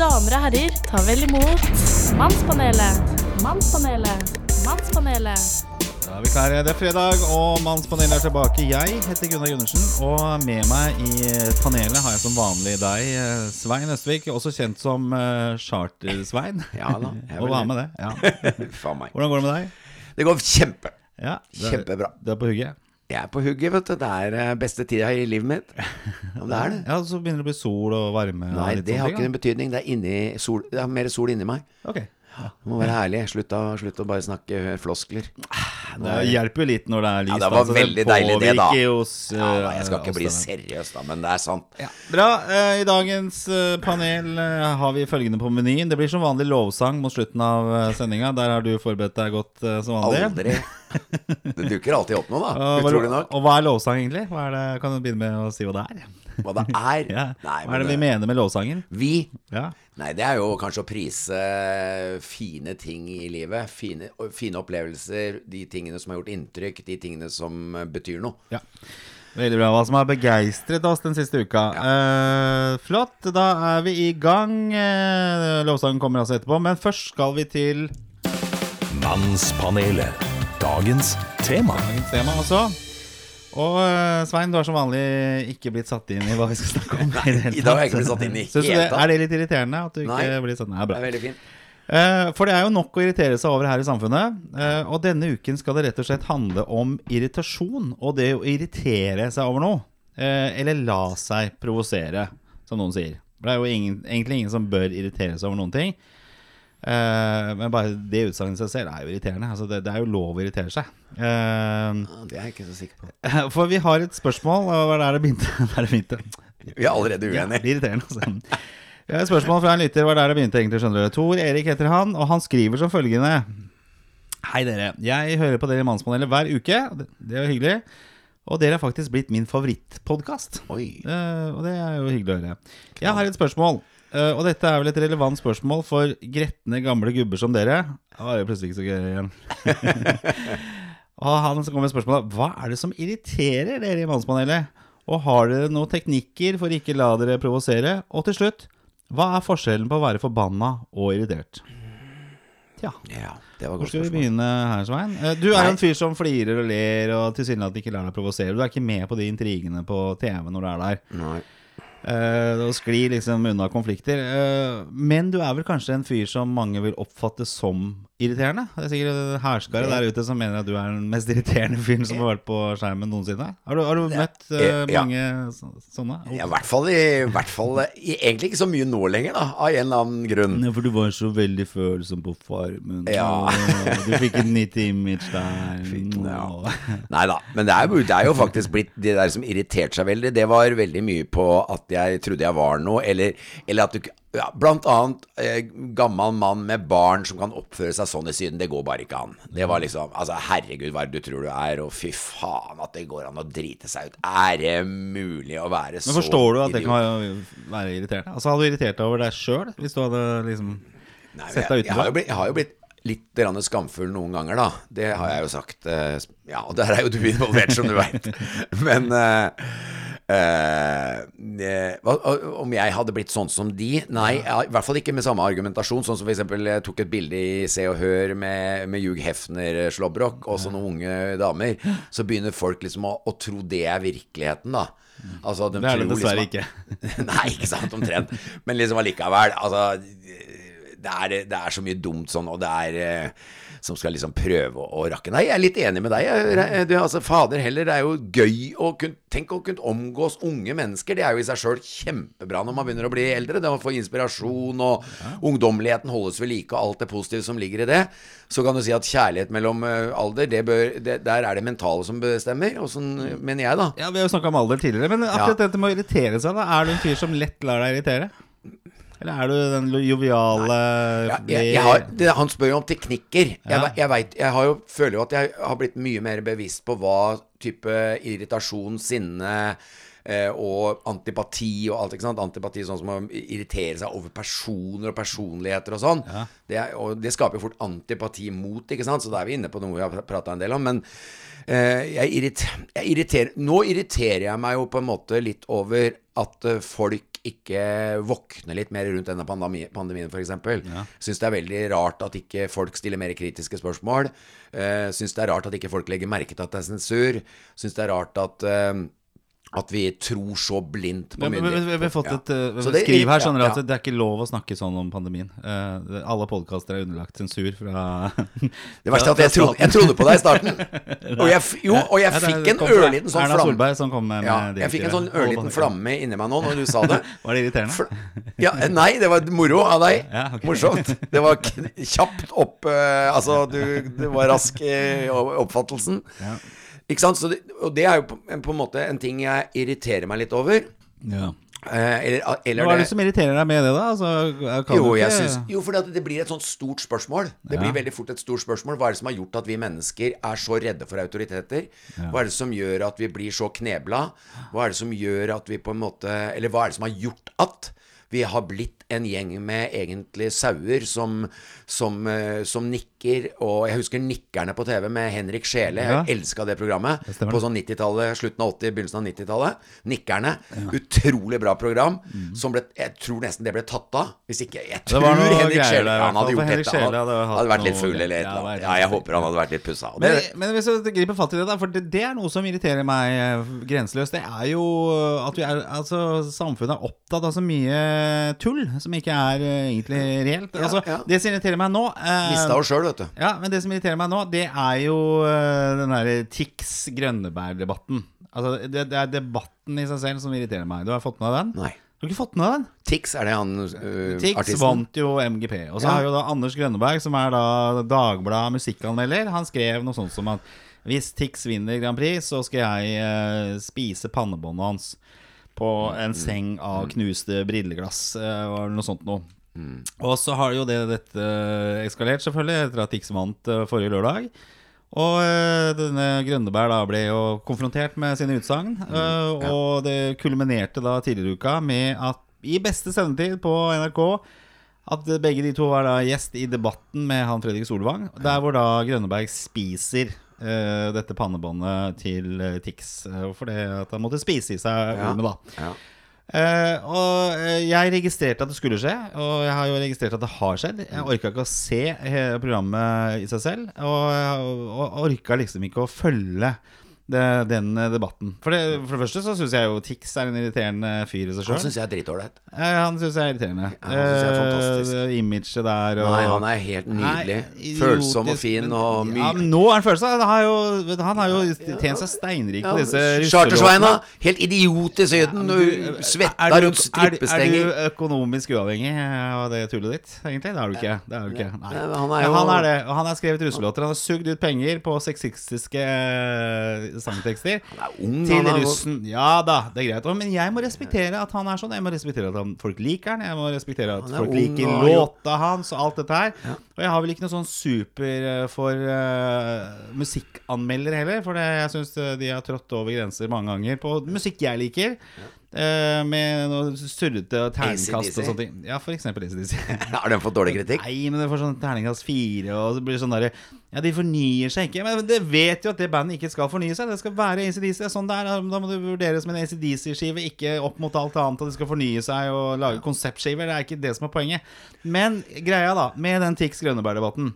Damer og herrer, ta vel imot Mannspanelet. Mannspanelet. Mannspanelet. Da er vi klare. Det er fredag, og Mannspanelet er tilbake. Jeg heter Gunnar Gundersen, og med meg i panelet har jeg som vanlig deg, eh, Svein Østvik, også kjent som uh, Charter-Svein. Ja da, jeg Og hva det. med det? Ja. Faen meg. Hvordan går det med deg? Det går kjempe. Ja, det er- Kjempebra. Du er på hugget? Jeg er på hugget, vet du. Det er eh, beste tida i livet mitt. Ja, det er det. Ja, Så begynner det å bli sol og varme? og Nei, litt det har ting, ikke noen betydning. Det er, sol, det er mer sol inni meg. Ok. Det må være herlig. Slutt å, slutt å bare snakke floskler. Det hjelper jo litt når det er lyst. Ja, det var altså, veldig deilig det, da. oss, Ja, da, eh, jeg skal ikke bli seriøs, da, men det er sant. Ja. Bra. Eh, I dagens eh, panel eh, har vi følgende på menyen. Det blir som vanlig lovsang mot slutten av sendinga. Der har du forberedt deg godt eh, som vanlig. Aldri. Det dukker alltid opp noe, da. Utrolig nok. Og hva er lovsang, egentlig? Er det, kan du begynne med å si hva det er? Hva det er. Ja. Nei, hva er det vi mener med lovsangen? vi Ja. Nei, det er jo kanskje å prise fine ting i livet. Fine, fine opplevelser, de tingene som har gjort inntrykk, de tingene som betyr noe. ja. Veldig bra. Hva som har begeistret oss den siste uka. Eh, flott. Da er vi i gang. Eh, lovsangen kommer altså etterpå. Men først skal vi til Mannspanelet. Dagens tema. dagens tema også. Og eh, Svein, du har som vanlig ikke blitt satt inn i hva vi skal snakke om. i det hele I dag har jeg ikke blitt satt inn i Synes det. Er det litt irriterende at du ikke Nei. blir satt inn? Nei, Det er veldig fint. Eh, for det er jo nok å irritere seg over her i samfunnet. eh, og denne uken skal det rett og slett handle om irritasjon. Og det å irritere seg over noe. eller la seg provosere, som noen sier. For det er jo ingen, egentlig ingen som bør irritere seg over noen ting. Eh, men bare det utsagnet i seg selv er jo irriterende. Altså det, det er jo lov å irritere seg. Uh, det er jeg ikke så sikker på. for vi har et spørsmål, og er der det begynte? Der det begynte. Vi er allerede uenige. er irriterende. Altså. Et spørsmål fra en lytter. Var der det begynte, egentlig, skjønner du. Tor Erik heter han, og han skriver som følgende. Hei, dere. Jeg hører på dere i Mannspanelet hver uke. Det er jo hyggelig. Og dere har faktisk blitt min favorittpodkast. Oi. Eh, og det er jo hyggelig å høre. Jeg har et spørsmål. Eh, og dette er vel et relevant spørsmål for gretne gamle gubber som dere. Da var det plutselig ikke så gøy igjen. og han som kom med spørsmålet Hva er det som irriterer dere i Mannspanelet? Og har dere noen teknikker for ikke la dere provosere? Og til slutt, hva er forskjellen på å være forbanna og irritert? Ja, det var et hvor skal vi begynne her, Svein? Eh, Du er Nei. en fyr som flirer og ler og tilsynelatende ikke lar deg provosere. Du er ikke med på de intrigene på TV når du er der. Nei. Eh, og sklir liksom unna konflikter. Uh, men du er vel kanskje en fyr som mange vil oppfatte som irriterende? Det er sikkert herskere der ute som mener at du er den mest irriterende fyren som har vært på skjermen noensinne. Har du, har du møtt uh, mange ja. sånne? Ja, I hvert fall, i, hvert fall i, Egentlig ikke så mye nå lenger, da, av en eller annen grunn. Ja, for du var så veldig følsom på Farmen. Ja. Du fikk et nytt image der. Ja. Åh. Nei da, men det er, jo- det er jo faktisk blitt de der som irriterte seg veldig, det var veldig mye på at jeg trodde jeg var noe, eller, eller at du ja, Blant annet eh, gammel mann med barn som kan oppføre seg sånn i Syden. Det går bare ikke an. Det var liksom Altså, herregud, hva er det du tror du er, og fy faen at det går an å drite seg ut. Er det mulig å være så Men forstår du at det kan være irriterende? Altså Hadde du irritert deg over deg sjøl hvis du hadde liksom Nei, sett jeg, deg jeg, har utenfor? blitt, jeg har jo blitt litt skamfull noen ganger, da. Det har jeg jo sagt. eh, Ja, og der er jo du involvert, som du veit. Men eh, eh, eh, Om jeg hadde blitt sånn som de? Nei, i hvert fall ikke med samme argumentasjon. Sånn som f.eks. jeg tok et bilde i Se og Hør med, med Hugh Hefner-slåbrok og sånne unge damer. Så begynner folk liksom å, å tro det er virkeligheten, da. Altså, de Det er det dessverre liksom, Nei, ikke sant, omtrent. Men liksom allikevel. Altså, det er, det er så mye dumt sånn, og det er eh, som skal liksom prøve å, rakke Nei, jeg er litt enig med deg. Jeg, det, altså, fader heller, det er jo gøy å kunne Tenk å kunne omgås unge mennesker. Det er jo i seg sjøl kjempebra når man begynner å bli eldre. Det å få inspirasjon, og ungdommeligheten holdes ved like, og alt det positive som ligger i det. Så kan du si at kjærlighet mellom eh, alder, det bør, det, der er det mentale som bestemmer. Og sånn mener jeg, da. Ja, Vi har jo snakka om alder tidligere, men akkurat dette med å irritere seg, da. Er du en fyr som lett lar deg irritere? Eller er du den joviale Ja, jeg, jeg har, det, han spør jo om teknikker. Jeg, jeg, vet, jeg har jo, føler jo at jeg har blitt mye mer bevisst på hva type irritasjon, sinne eh, og antipati og alt. ikke sant? Antipati sånn som å irritere seg over personer og personligheter og sånn. Det, er- og det skaper jo fort antipati mot, ikke sant? så da er vi inne på noe vi har prata en del om. Men eh, jeg, irriter, jeg irriterer Nå irriterer jeg meg jo på en måte litt over at eh, folk ikke våkner litt mer rundt denne pandemi, pandemien, f.eks. Ja. Syns det er veldig rart at ikke folk stiller mer kritiske spørsmål. Uh, Syns det er rart at ikke folk legger merke til at det er sensur. Syns det er rart at eh, at vi tror så blindt på myndighetene. vi har fått et Ja. uh, skriv her, skjønner du, ja. at det er ikke lov å snakke sånn om pandemien. Uh, alle podkaster er underlagt sensur fra Det verste er at jeg trodde, jeg trodde på deg i starten. Og jeg, jo, og jeg fikk en ørliten sånn Erna flamme. Solberg som kom med, Ja, med jeg fikk en sånn ørliten flamme inni meg nå når du sa det. Var det irriterende? Ja, eh, nei, det var moro av deg. Ja. Morsomt. Det var kjapt opp uh, Altså, du, du var rask i uh, oppfattelsen. Ikke sant? Så det, og det er jo på, på en måte en ting jeg irriterer meg litt over. Ja. Eh, eller, eller Hva er det det som irriterer deg med det, da? Altså, kan jo, ikke- synes, jo, fordi at det blir et sånt stort spørsmål. Det Ja. blir veldig fort et stort spørsmål. Hva er det som har gjort at vi mennesker er så redde for autoriteter? Hva er det som gjør at vi blir så knebla? Hva er det som gjør at vi på en måte Eller hva er det som har gjort at vi har blitt en gjeng med egentlig sauer som, som, eh, som nikker. Og jeg husker Nikkerne på TV med Henrik Sjele. Ja. Jeg elska det programmet. Det på sånn 90-tallet, slutten av 80-, begynnelsen av 90-tallet. Nikkerne. Utrolig bra program. Som ble, jeg tror nesten det ble tatt av. Hvis ikke Jeg tror Henrik Sjele Han hadde gjort dette. Han hadde hadde vært litt full eller et Ja, eller annet. Ja, jeg håper han hadde vært litt pussa. Men, men hvis du griper fatt i det, da, for det, det er noe som irriterer meg eh, grenseløst. Det er jo at vi er, altså, samfunnet er opptatt av så mye tull som ikke er eh, egentlig reelt. Altså, ja. Det som irriterer meg nå eh, Mista oss sjøl, vet du. Ja, men det som irriterer meg nå, det er jo eh, den derre Tix Grønneberg-debatten. Altså, det, det er debatten i seg selv som irriterer meg. Du har fått med deg den? Nei. Du har ikke fått med deg den? Tix, er det han uh, Tix artisten? vant jo MGP. Og så Ja. har jo da Anders Grønneberg, som er da Dagbladet musikkanmelder, han skrev noe sånt som at hvis Tix vinner Grand Prix, så skal jeg uh, spise pannebåndet hans på en seng av knuste brilleglass, Var og noe sånt noe. Og så har jo det dette eskalert, selvfølgelig, etter at Tix vant eh, forrige lørdag. Og eh, denne Grønneberg da ble jo konfrontert med sine utsagn. eh, Og det kulminerte da tidligere i uka med at i beste sendetid på NRK at begge de to var da gjest i debatten med han Fredrik Solvang. Der hvor da Grønneberg spiser eh, dette pannebåndet til eh, Tix. Uh, for det at han måtte spise i seg Ja. ormet, da. Ja. Uh, og jeg registrerte at det skulle skje, og jeg har jo registrert at det har skjedd. Jeg orka ikke å se programmet i seg selv, og jeg og orka liksom ikke å følge det, den eh, debatten. For det, for det første så syns jeg jo Tix er en irriterende fyr i seg Han sjøl. syns jeg er dritålreit. Eh, han syns jeg er irriterende. Ja, han synes jeg er fantastisk. Eh, imaget der og Nei, han er helt nydelig. Nei, Følsom og fin og og Ja, nå er han følsom. Han har jo, han har jo tjent seg steinrik på disse Chartersveina, russelåtene. helt idiot i Syden. Ja, Svetta rundt Er, er du økonomisk uavhengig av det tullet ditt, egentlig? Det er du ikke. Det er du ikke. Nei. Nei, han er jo- han er det. Han har skrevet russelåter. Han har sugd ut penger på sexistiske eh, sangtekster. Han er ung, Til han er- russen. Ja da, det er greit. Men jeg må respektere at han er sånn. Jeg må respektere at han, folk liker han. Jeg må respektere at folk ung liker og låta hans og alt dette her. Og jeg har vel ikke noe sånn super eh, for uh, musikkanmelder heller, for det, jeg syns de har trådt over grenser mange ganger på musikk jeg liker. eh, med noe surrete terningkast og sånne ting. Ja, for eksempel ACDC. Har den fått dårlig kritikk? Nei, men den får sånn terningkast fire, og det blir sånn derre Ja, de fornyer seg ikke. Men det vet jo at det bandet ikke skal fornye seg. Det skal være ACDC. Det er Sånn da må det vurderes som en ACDC-skive, ikke opp mot alt annet. At de skal fornye seg og lage konseptskiver. Det er ikke det som er poenget. Men greia, da, med den Tix Grønneberg-debatten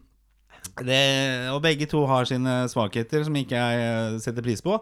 det, Og begge to har sine svakheter som ikke jeg eh, setter pris på.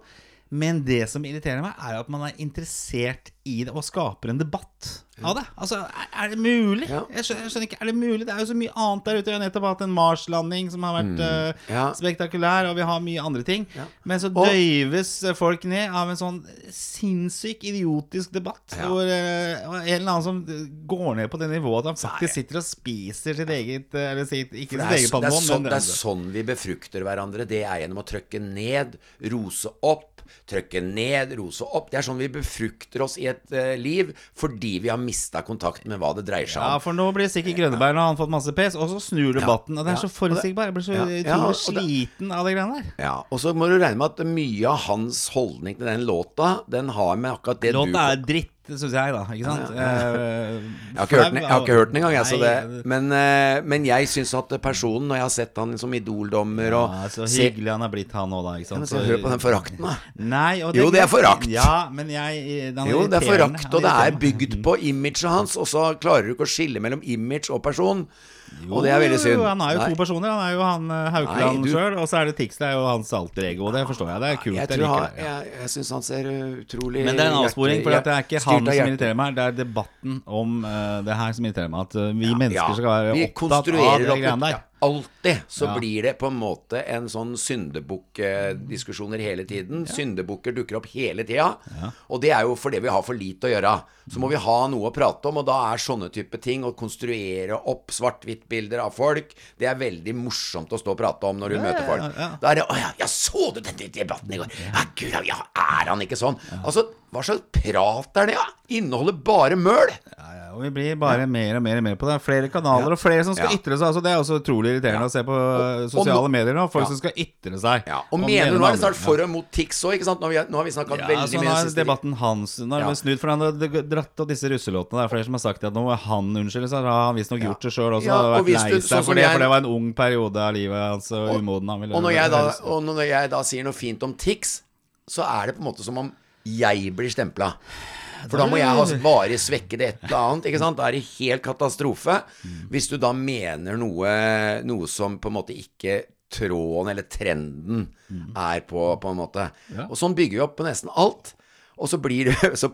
Men det som irriterer meg, er at man er interessert i det og skaper en debatt av det. Altså, er, er det mulig? Ja. Jeg, skjønner, jeg skjønner ikke, Er det mulig? Det er jo så mye annet der ute. Vi har nettopp hatt en Mars-landing som har vært Mm. Ja. spektakulær, og vi har mye andre ting. Ja. Men så Og- døyves folk ned av en sånn sinnssyk idiotisk debatt. Hvor uh, en eller annen som går ned på det nivået at han faktisk sitter og spiser sitt eget eh, Eller sitt, ikke sitt eget det, er sånn, men det er sånn vi befrukter hverandre. Det er gjennom å trykke ned, rose opp. Trykke ned, rose opp. Det er sånn vi befrukter oss i et uh, liv fordi vi har mista kontakt med hva det dreier seg om. Ja, for nå blir sikkert Grønneberg Nå har han fått masse pes, og så snur debatten. Og det er så forutsigbar. Jeg blir så utrolig det- sliten av de greiene der. Ja, Og så må du regne med at mye av hans holdning til den låta, den har med akkurat det du Låta er dritt, syns jeg, da. Ikke sant? Eh, Jeg har ikke hørt jeg har ikke hørt den engang, jeg, så det, men, eh, men jeg syns at personen, når jeg har sett han som idoldommer og ja, Så hyggelig han har blitt, han òg, da. Ikke Ja, men så Hør på den forakten, da. Nei, og Jo, det er forakt. Ja, men jeg Jo, det er forakt, og det er bygd på imaget hans, og så klarer du ikke å skille mellom image og person. Og det er veldig synd. jo, Han er jo Nei. to personer. Han er jo han eh, Haukeland du- sjøl, og så er det Tix. Det er jo hans alter ego. Det forstår jeg. Det er kult. Jeg, Jeg han, ja. jeg, jeg syns han ser uh, utrolig Men det er en avsporing, for det er ikke han som irriterer meg. Det er debatten om uh, det her som irriterer meg. At uh, vi mennesker Ja, skal være opptatt av de greiene der. Ja, Alltid så Ja. blir det på en måte en sånn syndebukkdiskusjoner hele tiden. Syndebukker dukker opp hele tida. Og det er jo fordi vi har for lite å gjøre. Så må vi ha noe å prate om, og da er sånne type ting å konstruere opp svart-hvitt-bilder av folk, det er veldig morsomt å stå og prate om når du møter folk. ja. Da er det 'Å ja, ja, så du den debatten i går?' Ja, gud, ja, er han ikke sånn? Altså, hva slags prat er det, da? Inneholder bare møl. Ja, ja, og vi blir bare mer og mer og mer på det. Flere kanaler og flere som skal Ja. ytre seg. Altså, det er også utrolig irriterende Ja. å se på Og- sosiale og medier nå. Folk Ja. som skal ytre seg. Ja, og om mener nå er og det snart for og mot Tix òg, ikke sant? Nå har vi, nå har vi snakka Ja, veldig altså, mye nå er debatten hans Nå har Ja. snudd, for han har dratt av disse russelåtene. Det er flere som har sagt at nå må han unnskylde seg. Har han visstnok gjort det sjøl også. Ja, og vært lei seg sånn for det, for det var en ung periode av livet hans og umoden. Han ville Og når, jeg da, og når jeg da sier noe fint om Tix, så er det på en måte som om jeg blir stempla. For da må jeg ha varig svekket et eller annet. Ikke sant? Da er det helt katastrofe. Hvis du da mener noe, noe som på en måte ikke tråden eller trenden er på, på en måte. Og sånn bygger vi opp på nesten alt. Og så, blir det, så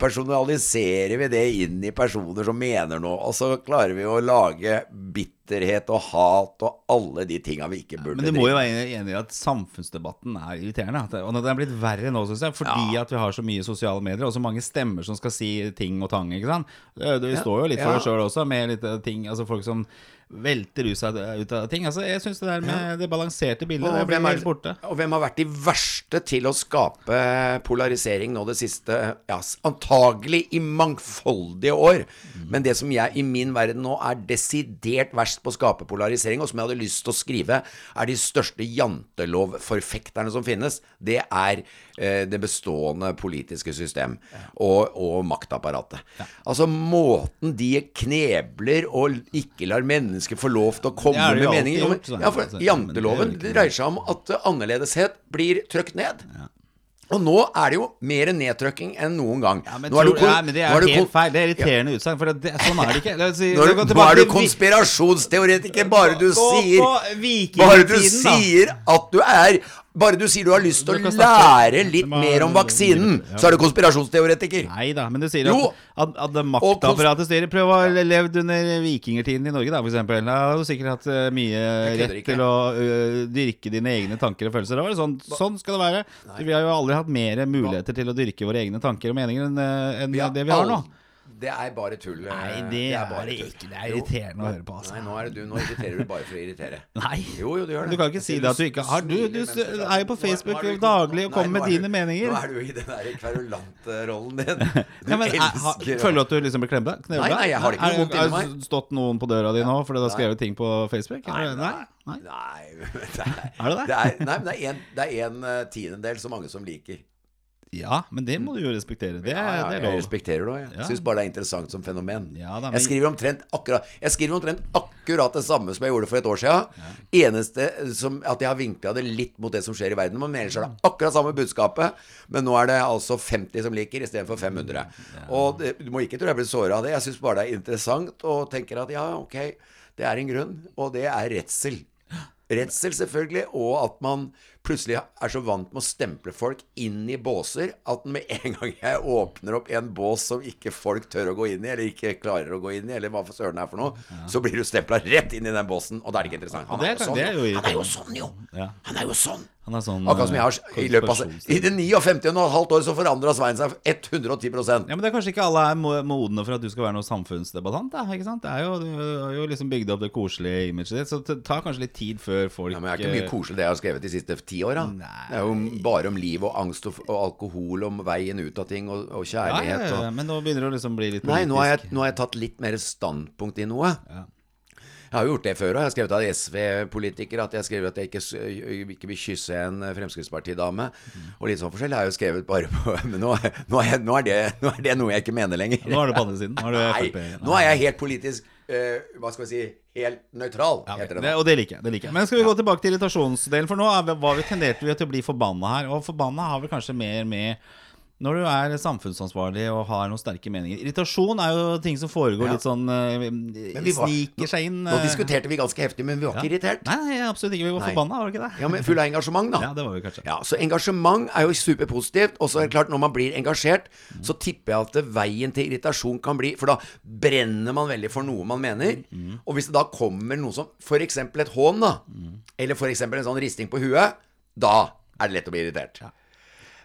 personaliserer vi det inn i personer som mener noe, og så klarer vi å lage bitterhet og hat og alle de tinga vi ikke burde Men du må jo være enig i at samfunnsdebatten er irriterende. Og det er blitt verre nå, syns jeg, fordi at vi har så mye sosiale medier og så mange stemmer som skal si ting og tang. ikke sant? Det står jo litt for Ja. oss sjøl også, med litt ting Altså folk som velter ut, seg, ut av ting. Altså Jeg syns det der med det balanserte bildet, det Og blir hvem, helt borte. og hvem har vært de verste til å skape polarisering nå det siste ja, antagelig i mangfoldige år? Mm. Men det som jeg i min verden nå er desidert verst på å skape polarisering, og som jeg hadde lyst til å skrive, er de største jantelovforfekterne som finnes. Det er eh, det bestående politiske system og, og maktapparatet. Altså måten de knebler og ikke lar mennesker få lov til å komme med meninger gjort, sånn, Ja, for altså. janteloven er dreier seg om at eh, annerledeshet blir trøkt ned. Og nå er det jo mer nedtrykking enn noen gang. Ja, men, nå tror, du ja, men det nå er helt feil. Det er irriterende utsagn. For det, sånn er det ikke. La si, Nå er er du konspirasjonsteoretiker bare du på, sier på Bare du sier at du er Bare du sier du har lyst til å lære litt mer om vaksinen, så er du konspirasjonsteoretiker. Nei da, men du sier Jo. at, at, at maktapparatet styrer. Prøv å ha levd under vikingertiden i Norge, da, eksempel. Da har du sikkert hatt eh, mye rett ikke. til å uh, dyrke dine egne tanker og følelser. Det sånn, sånn skal det være. Vi har jo aldri hatt mer muligheter til å dyrke våre egne tanker og meninger enn eh, enn det vi har nå. Det er bare tull. eh, Nei, det er bare det ikke. Det er Jo. irriterende å høre på, altså. Nei, nå, er det du, nå irriterer du bare for å irritere. Nei. Jo, jo, du gjør det. Du kan ikke si det at du ikke har- du- du er jo på Nå- nå Facebook du- daglig og kommer med nå dine meninger. Nå er du i den der kverulantrollen din. Du Ja, men, elsker ha, Føler du at du liksom blir klemt? Nei, nei, jeg har det ikke noe vondt inni Har meg. det stått noen på døra di nå fordi du har skrevet ting på Facebook? Nei, nei. nei, nei? nei, det er, Er det det? det er, nei, men det er en, det er en eh, tiendedel så mange som liker. Ja, men det må du jo respektere. Det, Ja, ja, det er jeg respekterer det òg. Jeg Ja. syns bare det er interessant som fenomen. Da, men- jeg, skriver akkurat, jeg skriver omtrent akkurat det samme som jeg gjorde for et år siden. Eneste som at jeg har vinkla det litt mot det som skjer i verden. Men ellers er det akkurat samme budskapet. Men nå er det altså 50 som liker istedenfor 500. Og det, du må ikke tro jeg blir såra av det. Jeg syns bare det er interessant og tenker at ja, ok, det er en grunn. Og det er redsel. Redsel, selvfølgelig, og at man plutselig er så vant med å stemple folk inn i båser at med en gang jeg åpner opp en bås som ikke folk tør å gå inn i, eller ikke klarer å gå inn i, eller hva for søren det er for noe, så blir du stempla rett inn i den båsen, og da er det ikke interessant. Han er, jo sånn, jo. Han er jo sånn, jo! Han er jo sånn! Han sånn Akkurat som jeg har i løpet av I det 59 og et halvt år så forandra Svein seg 110% Ja, men det er kanskje ikke alle er mo- modne for at du skal være noen samfunnsdebattant, da, ikke sant? Det er jo, du har jo liksom bygd opp det koselige imaget ditt, så det tar kanskje litt tid før folk Ja, men det er ikke mye eh, koselig det jeg har skrevet de siste ti åra. Det er jo bare om liv og angst og, og alkohol, om veien ut av ting og, og Ja, ja, kjærlighet. ja, Og, men nå begynner det å liksom bli litt politisk. nei, nå har, jeg, nå har jeg tatt litt mer standpunkt i noe. Jeg har jo gjort det før òg. Jeg har skrevet av SV-politiker at jeg skriver at jeg ikke, ikke vil kysse en Fremskrittspartidame. Og litt sånn forskjell har jeg jo skrevet bare på Men nå, nå, er, nå, er det, nå er det noe jeg ikke mener lenger. Nå er det på andre siden. Nå er det Nei, nå er jeg helt politisk Uh, Hva skal vi si helt nøytral, Ja, heter det det, nå. og det liker jeg. det liker jeg Men skal vi gå tilbake til irritasjonsdelen? For nå vi, var vi tenderte vi til å bli forbanna her. Og forbanna har vel kanskje mer med når du er samfunnsansvarlig og har noen sterke meninger. Irritasjon er jo ting som foregår Ja. litt sånn uh, Sniker seg inn. Nå eh. diskuterte vi ganske heftig, men vi var ikke irritert. Nei, absolutt ikke. Vi var forbanna, var det ikke det? Ja, men Full av engasjement, da. Ja, det var vi kanskje. Ja, Så engasjement er jo superpositivt. Og så er det klart, når man blir engasjert, så tipper jeg at veien til irritasjon kan bli For da brenner man veldig for noe man mener. Og hvis det da kommer noe som f.eks. et hån, da, eller f.eks. en sånn risting på huet, da er det lett å bli irritert.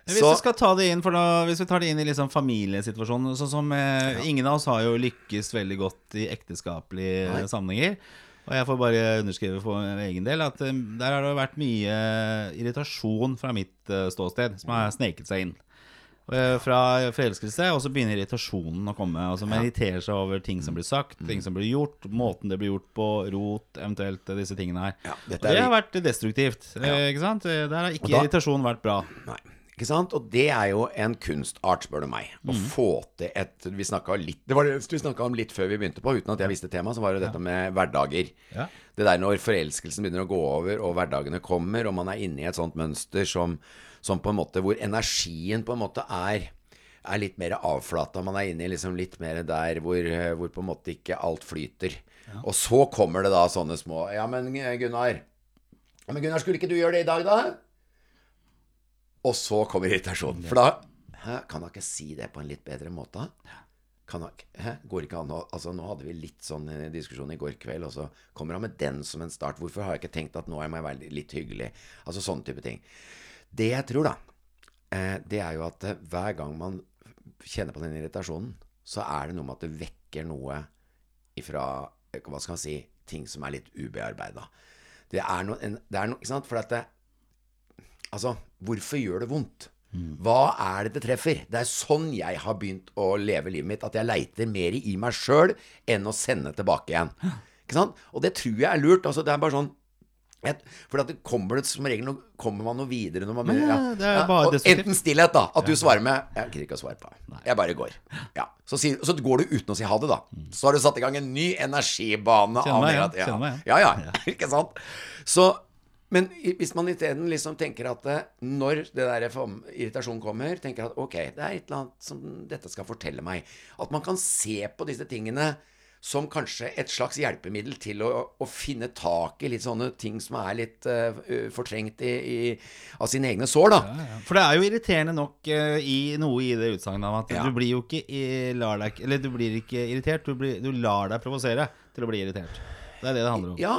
Men Hvis Så- vi skal ta det inn For da, Hvis vi tar det inn i liksom familiesituasjonen Sånn som eh, Ingen av oss har jo lykkes veldig godt i ekteskapelige Nei. sammenhenger. Og jeg får bare underskrive for egen del at eh, der har det vært mye irritasjon fra mitt eh, ståsted som har sneket seg inn. Eh, Fra forelskelse, og så begynner irritasjonen å komme. Altså Man irriterer seg over ting som blir sagt, ting som blir gjort, måten det blir gjort på, rot, eventuelt disse tingene her. Ja, og det har vært destruktivt. eh, Ikke sant? Der har ikke da- irritasjon vært bra. Nei. Ikke sant? Og det er jo en kunstart, spør du meg. Å få til et Vi snakka litt Det var det vi snakka om litt før vi begynte på, uten at jeg visste temaet, så var det dette med hverdager. Ja. Det der når forelskelsen begynner å gå over, og hverdagene kommer, og man er inne i et sånt mønster som, som på en måte Hvor energien på en måte er er litt mer avflata. Man er inne i liksom litt mer der hvor, hvor på en måte ikke alt flyter. Og så kommer det da sånne små Ja, men Gunnar Ja, men Gunnar, skulle ikke du gjøre det i dag, da? Og så kommer irritasjonen. For da Hæ, kan da ikke si det på en litt bedre måte? Kan da, hæ, går ikke an å Altså, nå hadde vi litt sånn eh, diskusjon i går kveld, og så kommer han med den som en start. Hvorfor har jeg ikke tenkt at nå må jeg være litt hyggelig? Altså sånne type ting. Det jeg tror, da, eh, det er jo at eh, hver gang man kjenner på den irritasjonen, så er det noe med at det vekker noe ifra Hva skal man si Ting som er litt ubearbeida. Det er noe, en- det er noe Ikke sant? For at det, Altså, hvorfor gjør det vondt? Hva er det det treffer? Det er sånn jeg har begynt å leve livet mitt. At jeg leiter mer i meg sjøl enn å sende tilbake igjen. Ikke sant? Og det tror jeg er lurt. Altså, det er bare sånn for at det kommer det som regel kommer man noe videre når man Men, ja, ja, det er bare og. Enten stillhet, da. At du svarer med 'Jeg gidder ikke å svare på det. Jeg bare går'. Ja. Så, si, så går du uten å si ha det, da. Så har du satt i gang en ny energibane. Kjenner meg ja. igjen. Ja, ja. Ikke sant? Så men hvis man isteden liksom tenker at eh, når det der irritasjonen kommer, tenker at ok, det er et eller annet som dette skal fortelle meg. At man kan se på disse tingene som kanskje et slags hjelpemiddel til å, å finne tak i litt sånne ting som er litt uh, fortrengt i, i, av sine egne sår, da. For det er jo irriterende nok uh, i noe i det utsagnet av at Ja. du blir jo ikke deg, Eller du blir ikke irritert, du, blir, du lar deg provosere til å bli irritert. Det er det det handler om. Ja,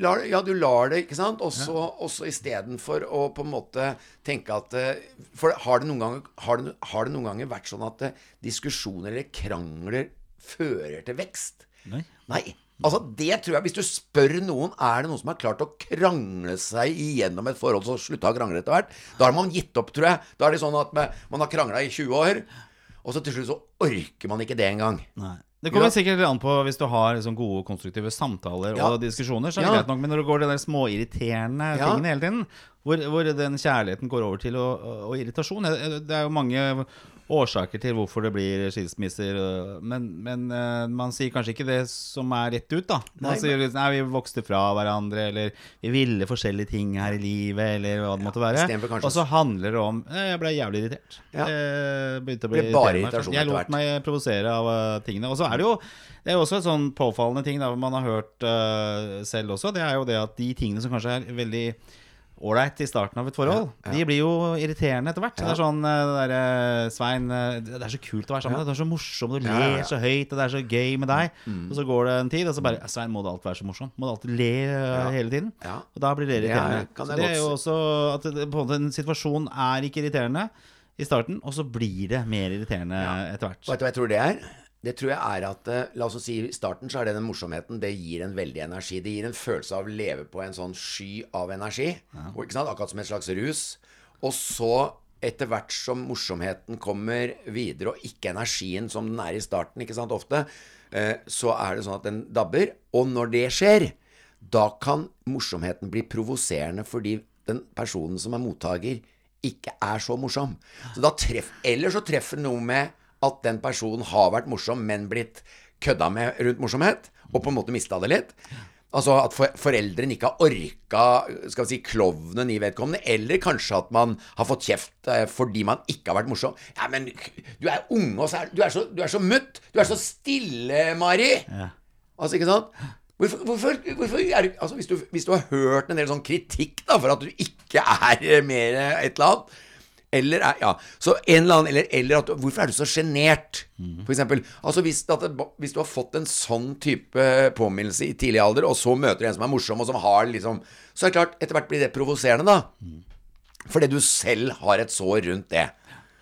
lar, ja, du lar det, ikke sant? Også, også istedenfor å på en måte tenke at eh, For har det noen ganger, har det, har det noen ganger vært sånn at eh, diskusjoner eller krangler fører til vekst? Nei. Nei. Altså, det tror jeg Hvis du spør noen Er det noen som har klart å krangle seg igjennom et forhold så slutta å krangle etter hvert, da har man gitt opp, tror jeg. Da er det sånn at man har krangla i 20 år, og så til slutt så orker man ikke det engang. Nei. Det kommer Ja. sikkert an på hvis du har liksom gode, konstruktive samtaler Ja. og diskusjoner. Så er det Ja. greit nok Men når det går de der småirriterende Ja. tingene hele tiden, hvor, hvor den kjærligheten går over til og, og irritasjon eh, Det er jo mange årsaker til hvorfor det blir skilsmisser, men, men øh, man sier kanskje ikke det som er rett ut, da. Man Nei, sier liksom, nei, vi vokste fra hverandre, eller vi ville forskjellige ting her i livet, eller hva det måtte være. Og så handler det om eh, Jeg ble jævlig irritert. Ja. Jeg begynte å bli bare irritasjon Jeg lot meg provosere av tingene. Og så er det jo Det er også et sånn påfallende ting da man har hørt uh, selv også. Det er jo det at de tingene som kanskje er veldig ålreit i starten av et forhold, Ja, ja. de blir jo irriterende etter hvert. Det er sånn det derre Svein uh, Det er så kult å være sammen med deg. Du er så morsom, du Ja, ja, ler ja. så høyt, og det er så gøy med deg. Og så går det en tid, og så bare Svein, må det alltid være så morsom? Må du alltid le Ja. hele tiden? Ja. Og da blir det er- irriterende. kan så det er jo også at på en måte en situasjon er ikke irriterende i starten, og så blir det mer irriterende Ja. etter hvert. Vet du hva jeg tror det er? Det tror jeg er at eh, La oss si i starten så er det den morsomheten. Det gir en veldig energi. Det gir en følelse av å leve på en sånn sky av energi. Sant? Akkurat som et slags rus. Og så, etter hvert som morsomheten kommer videre, og ikke energien som den er i starten, ikke sant, ofte, eh, så er det sånn at den dabber. Og når det skjer, da kan morsomheten bli provoserende fordi den personen som er mottaker, ikke er så morsom. Så da treff, eller så treffer det noe med at den personen har vært morsom, men blitt kødda med rundt morsomhet, og på en måte mista det litt. Altså at for, foreldrene ikke har orka skal vi si, klovnen i vedkommende, eller kanskje at man har fått kjeft eh, fordi man ikke har vært morsom. Ja, men du er unge, og så er du er så, du er så mutt. Du er så stille, Mari. Altså, ikke sant? Hvorfor, hvorfor, hvorfor er Altså, hvis du, hvis du har hørt en del sånn kritikk da for at du ikke er mer et eller annet eller er, ja, så en eller annen Eller, eller at Hvorfor er du så sjenert? For eksempel. Altså hvis, at hvis du har fått en sånn type påminnelse i tidlig alder, og så møter du en som er morsom, og som har liksom Så er det klart, etter hvert blir det provoserende, da. Fordi du selv har et sår rundt det.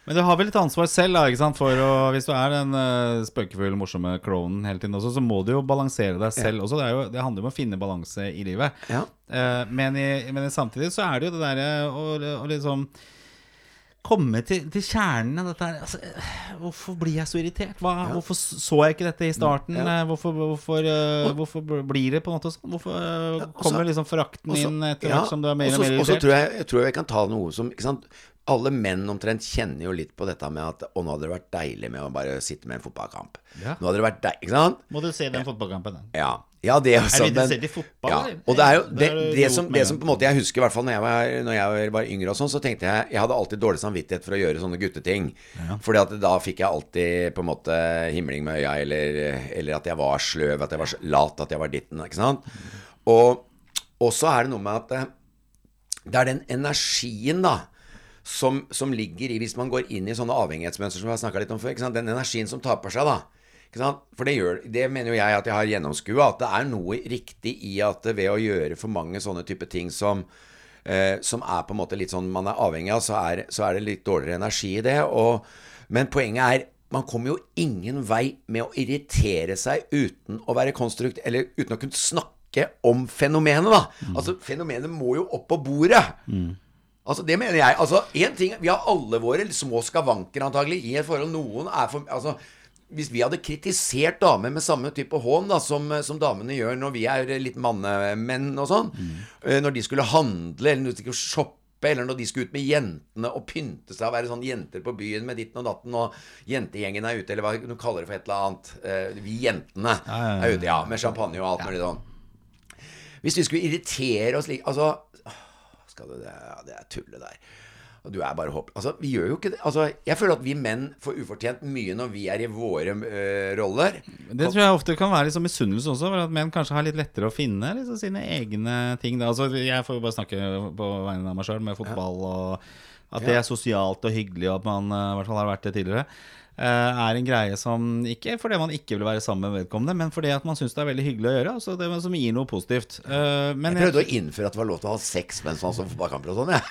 Men du har vel litt ansvar selv, da, ikke sant? For å, hvis du er den uh, spøkefulle, morsomme klovnen hele tiden også, så må du jo balansere deg selv også. Det, jo, det handler jo om å finne balanse i livet. Ja. Uh, men, i, men samtidig så er det jo det derre å, å liksom komme til, til kjernen av dette her. Altså, eh, hvorfor blir jeg så irritert? Hva, Hvorfor så jeg ikke dette i starten? Ja. Eh, Hvorfor, hvorfor, eh, hvorfor blir det på en måte sånn? Hvorfor eh, kommer liksom forakten Også- inn etter ja, hvert som du er mer og mer mer Og så tror jeg, jeg tror jeg kan ta noe som ikke sant? Alle menn omtrent kjenner jo litt på dette med at Å, nå hadde det vært deilig med å bare sitte med en fotballkamp. Ja. Nå hadde det vært deilig, ikke sant? Må du se den fotballkampen, da. Ja, ja det også. Er du interessert i fotball, Ja, og det er jo det, er det, som, det som på en måte jeg husker, i hvert fall når jeg var, når jeg var yngre og sånn, så tenkte jeg Jeg hadde alltid dårlig samvittighet for å gjøre sånne gutteting. Fordi at da fikk jeg alltid på en måte himling med øya, eller, eller at jeg var sløv, at jeg var lat, at jeg var ditten, ikke sant. Og, og så er det noe med at eh, det er den energien, da. Som, som ligger i Hvis man går inn i sånne avhengighetsmønster som vi har snakka litt om før. Den energien som taper seg, da. For det, gjør, det mener jo jeg at jeg har gjennomskua. At det er noe riktig i at ved å gjøre for mange sånne type ting som eh, Som er på en måte litt sånn man er avhengig av, så er, så er det litt dårligere energi i det. Og, men poenget er man kommer jo ingen vei med å irritere seg uten å være konstrukt, eller uten å kunne snakke om fenomenet, da. Altså, fenomenet må jo opp på bordet. Altså, det mener jeg. Altså, en ting, Vi har alle våre små skavanker antagelig i et forhold. Noen er for altså, Hvis vi hadde kritisert damer med samme type hån da, som, som damene gjør når vi er litt mannemenn og sånn, eh, når de skulle handle, eller når de skulle shoppe eller når de skulle ut med jentene og pynte seg og være sånn jenter på byen med ditten og datten, og jentegjengen er ute, eller hva du kaller det for et eller annet. Eh, vi jentene er ute, ja, med champagne og alt mulig sånn. Hvis vi skulle irritere oss like Altså skal det, det, er- det er tullet der. Og du er bare håp... Altså, vi gjør jo ikke det. Altså, jeg føler at vi menn får ufortjent mye når vi er i våre uh, roller. Det tror jeg ofte kan være liksom misunnelse også, for at menn kanskje har litt lettere å finne liksom, sine egne ting. Altså, jeg får jo bare snakke på vegne av meg sjøl med fotball, og at det er sosialt og hyggelig, og at man eh, i hvert fall har vært det tidligere. Eh, Er en greie som ikke fordi man ikke vil være sammen med vedkommende, men fordi at man syns det er veldig hyggelig å gjøre. Altså det som gir noe positivt. Eh, Men Jeg prøvde å innføre at det var lov til å ha sex mens man så fotballkamper og sånn, jeg.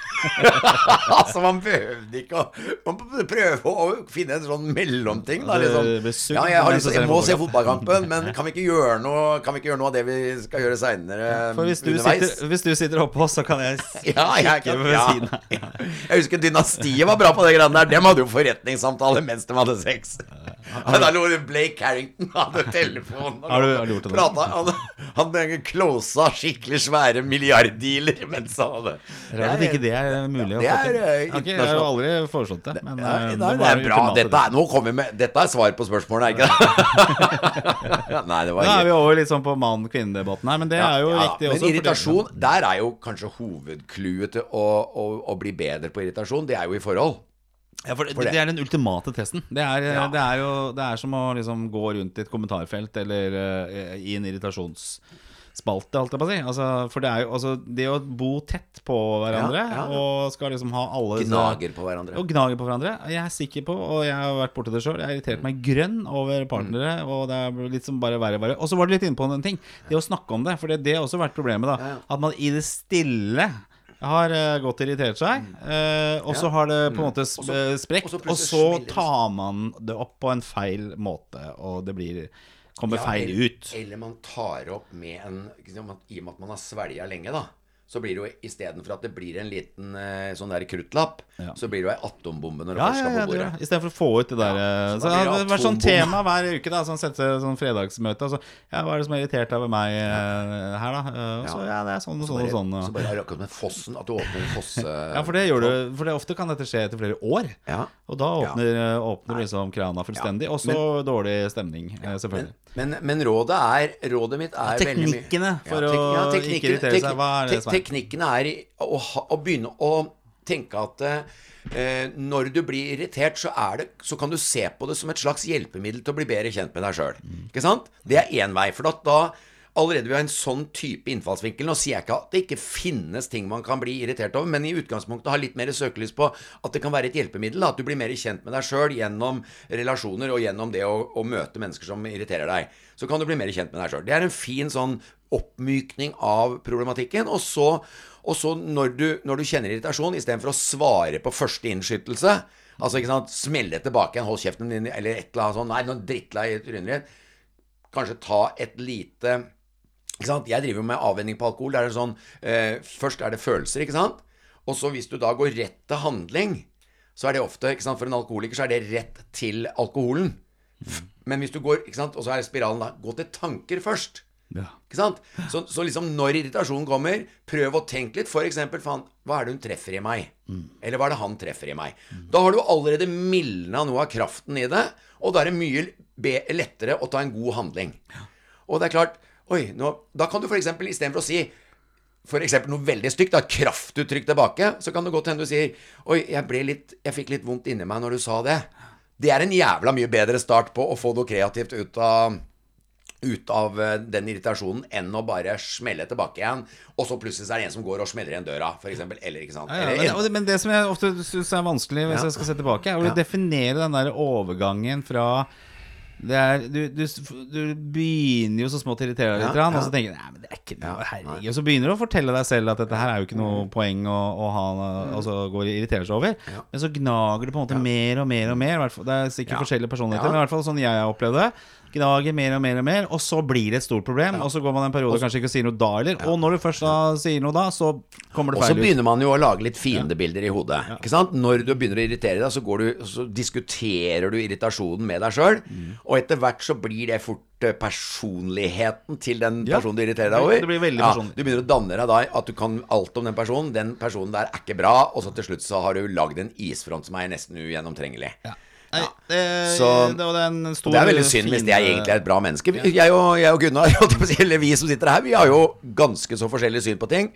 altså, man behøvde ikke å Man prøve å finne en sånn mellomting, da. Liksom. Ja, jeg, har lyst, jeg må se fotballkampen, men kan vi ikke gjøre noe Kan vi ikke gjøre noe av det vi skal gjøre seinere underveis? sitter, hvis du sitter oppå oss, så kan jeg Ja, jeg, kan, ja. jeg husker Dynastiet var bra på det greiene der. Dem hadde jo forretningssamtale mens de hadde sex. Ja, da lå Blake Carrington hadde telefon og Har du- har prata. Han, han closa skikkelig svære milliarddealer mens han hadde Rart at ikke det er mulig å det få til. eh, Ok, jeg har jo aldri foreslått det. Men, ja, eh, det, det er, var det er bra. Dette er, nå kommer med Dette er svar på spørsmålet, er ikke det? Nei, det var Nå er vi over litt sånn på mann-kvinne-debatten her, men det er jo Ja, riktig Men også. fordi- irritasjon, der er jo kanskje hovedclouet til å, å, å bli bedre på irritasjon. Det er jo i forhold. Ja, for det, For det. det er den ultimate testen. Det er, Ja. det er jo det er som å liksom gå rundt i et kommentarfelt eller uh, i en irritasjonsspalte, holdt jeg på å si. Altså, for det er jo altså, det å bo tett på hverandre Ja, og skal liksom ha alle Gnager på hverandre. Og gnager på hverandre. Jeg er sikker på, og jeg har vært borti det sjøl, jeg har irritert meg grønn over partnere. Mm. Og det er litt som bare verre verre. Og så var det litt inne på en ting. Det å snakke om det. For det, det har også vært problemet, da. At man i det stille har uh, godt irritert seg. Uh, og så har det på en måte sp Mm. Sprekt, og så tar man det opp på en feil måte, og det blir kommer Ja, feil ut. Eller man tar opp med en I og med at man har svelga lenge, da. Så blir det jo istedenfor at det blir en liten eh, sånn der kruttlapp, Ja. så blir det jo ei atombombe når det Ja, først skal på bordet. Ja, Istedenfor å få ut det der Ja, eh, så det har vært sånn tema hver uke, da. Sånn sette sånn fredagsmøte. Altså, ja, hva er det som er irritert over meg eh, her, da? Og så, ja, det er sånn og sånn og sånn. Så bare er det akkurat med fossen, at du åpner en fosse... Ja, for det gjør du For det, ofte kan dette skje etter flere år. Ja. Og da åpner, åpner liksom krana fullstendig. Og så dårlig stemning, selvfølgelig. Men, men rådet er Rådet mitt er veldig mye teknikkene for å ikke irritere seg, hva er det som er? Teknikkene er å, å begynne å tenke at eh, når du blir irritert, så, det, så kan du se på det som et slags hjelpemiddel til å bli bedre kjent med deg sjøl. Ikke? Det er én vei. For da Allerede vi har en sånn type innfallsvinkel Nå sier jeg ikke at det ikke finnes ting man kan bli irritert over, men i utgangspunktet ha litt mer søkelys på at det kan være et hjelpemiddel. At du blir mer kjent med deg sjøl gjennom relasjoner og gjennom det å, å møte mennesker som irriterer deg. Så kan du bli mer kjent med deg sjøl. Det er en fin sånn oppmykning av problematikken. Og så, og så når, du, når du kjenner irritasjon, istedenfor å svare på første innskytelse Altså, ikke sant, smelle tilbake igjen, hold kjeften din, eller et eller annet sånt. Nei, nå drittla i trynet ditt. Kanskje ta et lite ikke sant? Jeg driver jo med avvenning på alkohol. det er sånn eh, Først er det følelser, ikke sant? Og så hvis du da går rett til handling, så er det ofte ikke sant? For en alkoholiker så er det rett til alkoholen. Men hvis du går ikke sant? Og så er spiralen da Gå til tanker først. Ja. Ikke sant? Så, så liksom når irritasjonen kommer, prøv å tenke litt. Eksempel, faen, hva er det hun treffer i meg? Eller hva er det han treffer i meg? Da har du allerede mildna noe av kraften i det, og da er det mye lettere å ta en god handling. Og det er klart Oi, nå, da kan du eksempel istedenfor å si for eksempel noe veldig stygt, da, kraftuttrykk tilbake, så kan det godt hende du sier Oi, jeg, ble litt, jeg fikk litt vondt inni meg når du sa det. Det er en jævla mye bedre start på å få noe kreativt ut av ut av eh, den irritasjonen enn å bare smelle tilbake igjen, og så plutselig er det en som går og smeller igjen døra, f.eks. Eller ikke sant. Ja, ja, Eller men, det- men det som jeg ofte syns er vanskelig, hvis Ja. jeg skal se tilbake, er å Ja. definere den der overgangen fra det er, du, du, du begynner jo så smått å irritere deg litt, Ja, og så tenker du Nei, men det er ikke noe, herregud. Og så begynner du å fortelle deg selv at dette her er jo ikke noe poeng å, å ha, og så går og irriterer seg over. Ja. Men så gnager det på en måte mer og mer og mer. Det er sikkert Ja. forskjellige personligheter, Ja. men i hvert fall sånn jeg har opplevd det. Gnager mer og mer og mer, og så blir det et stort problem. Og så går man en periode og kanskje ikke sier noe da heller. Og når du først da sier noe da, så kommer det feil ut. Og så begynner man jo å lage litt fiendebilder i hodet. Ikke sant? Når du begynner å irritere deg, så, går du, så diskuterer du irritasjonen med deg sjøl. Mm. Og etter hvert så blir det fort eh, personligheten til den Ja, personen du irriterer deg over. det blir veldig ja, personlig. du begynner å danne deg da at du kan alt om den personen. Den personen der er ikke bra, og så til slutt så har du lagd en isfront som er nesten ugjennomtrengelig. Nei, det, Så- det, det stor Det er veldig synd hvis jeg er egentlig er et bra menneske. Jeg og, jeg og Gunnar, eller vi som sitter her, vi har jo ganske så forskjellig syn på ting.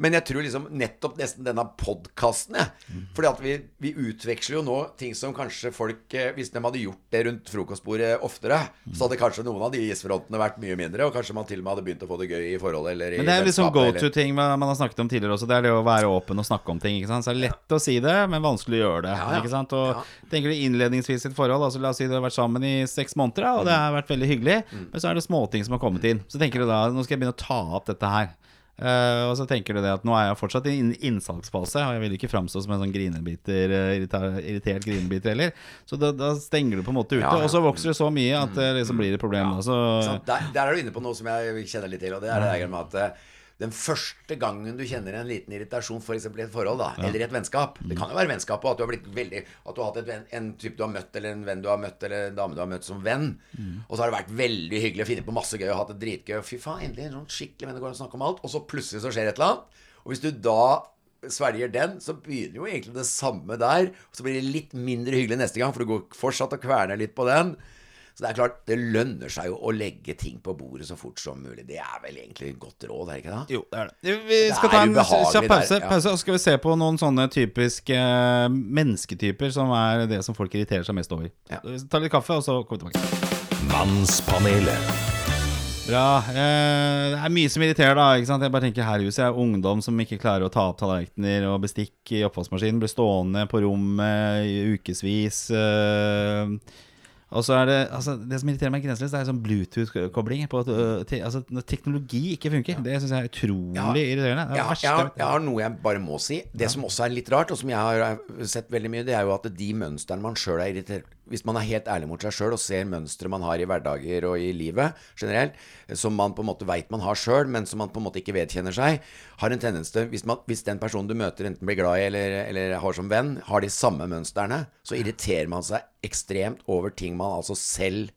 Men jeg tror liksom nettopp nesten denne podkasten, mm. Fordi at vi, vi utveksler jo nå ting som kanskje folk eh, Hvis de hadde gjort det rundt frokostbordet oftere, så hadde kanskje noen av de isfrontene vært mye mindre, og kanskje man til og med hadde begynt å få det gøy i forholdet eller i Men det er liksom go to-ting man man har snakket om tidligere også. Det er det å være åpen og snakke om ting. Så det er lett å si det, men vanskelig å gjøre det. Ja, ja. Ikke sant? Og Ja. tenker du innledningsvis i et forhold, altså la oss si du har vært sammen i seks måneder, og det har vært veldig hyggelig, Mm. men så er det småting som har kommet inn. Så tenker du da nå skal jeg begynne å ta opp dette her. Uh, og så tenker du det at nå er jeg fortsatt i en innsalgsfase, og jeg vil ikke framstå som en sånn grinebiter, uh, irritert grinebiter heller. Så da, da stenger du på en måte ute. Ja, ja. Og så vokser det så mye at det liksom blir et problem. Ja. Så, Der, der er du inne på noe som jeg kjenner litt til, og det er det der med at eh, den første gangen du kjenner en liten irritasjon, f.eks. i et forhold, da, eller i et vennskap Det kan jo være vennskap, og at du har blitt veldig At du har hatt venn, en type du har møtt, eller en venn du har møtt, eller en dame du har møtt som venn. Og så har det vært veldig hyggelig å finne på masse gøy og hatt det dritgøy. Fy faen, endelig en sånn skikkelig venn det går an å snakke om alt. Og så plutselig så skjer et eller annet. Og hvis du da svelger den, så begynner jo egentlig det samme der. Og så blir det litt mindre hyggelig neste gang, for du går fortsatt og kverner litt på den. Så det er klart, det lønner seg jo å legge ting på bordet så fort som mulig. Det er vel egentlig et godt råd, er det ikke det? Jo, det er det. Vi skal Det ta er en kjapp pause, ja. pause, og så skal vi se på noen sånne typiske eh, mennesketyper som er det som folk irriterer seg mest over. Ja. Vi tar litt kaffe, og så kommer vi tilbake. Mannspanelet. Bra. Eh, det er mye som irriterer, da. Ikke sant? Jeg bare tenker her i huset er ungdom som ikke klarer å ta opp tallerkener og bestikk i oppvaskmaskinen. Blir stående på rommet i ukevis. Eh, Og så er det altså, Det som irriterer meg grenseløst, det er sånn Bluetooth-kobling. øh, altså, Når teknologi ikke funker. Det syns jeg er utrolig Ja. irriterende. Det er Ja, jeg, har, jeg har noe jeg bare må si. Det som også er litt rart, og som jeg har eh, sett veldig mye, det er jo at de mønstrene man sjøl er irritert Hvis man er helt ærlig mot seg sjøl og ser mønstre man har i hverdager og i livet generelt, som man på en måte veit man har sjøl, men som man på en måte ikke vedkjenner seg, har en tendens til hvis, man, hvis den personen du møter, enten blir glad i eller, eller har som venn, har de samme mønstrene, så irriterer man seg ekstremt over ting man altså selv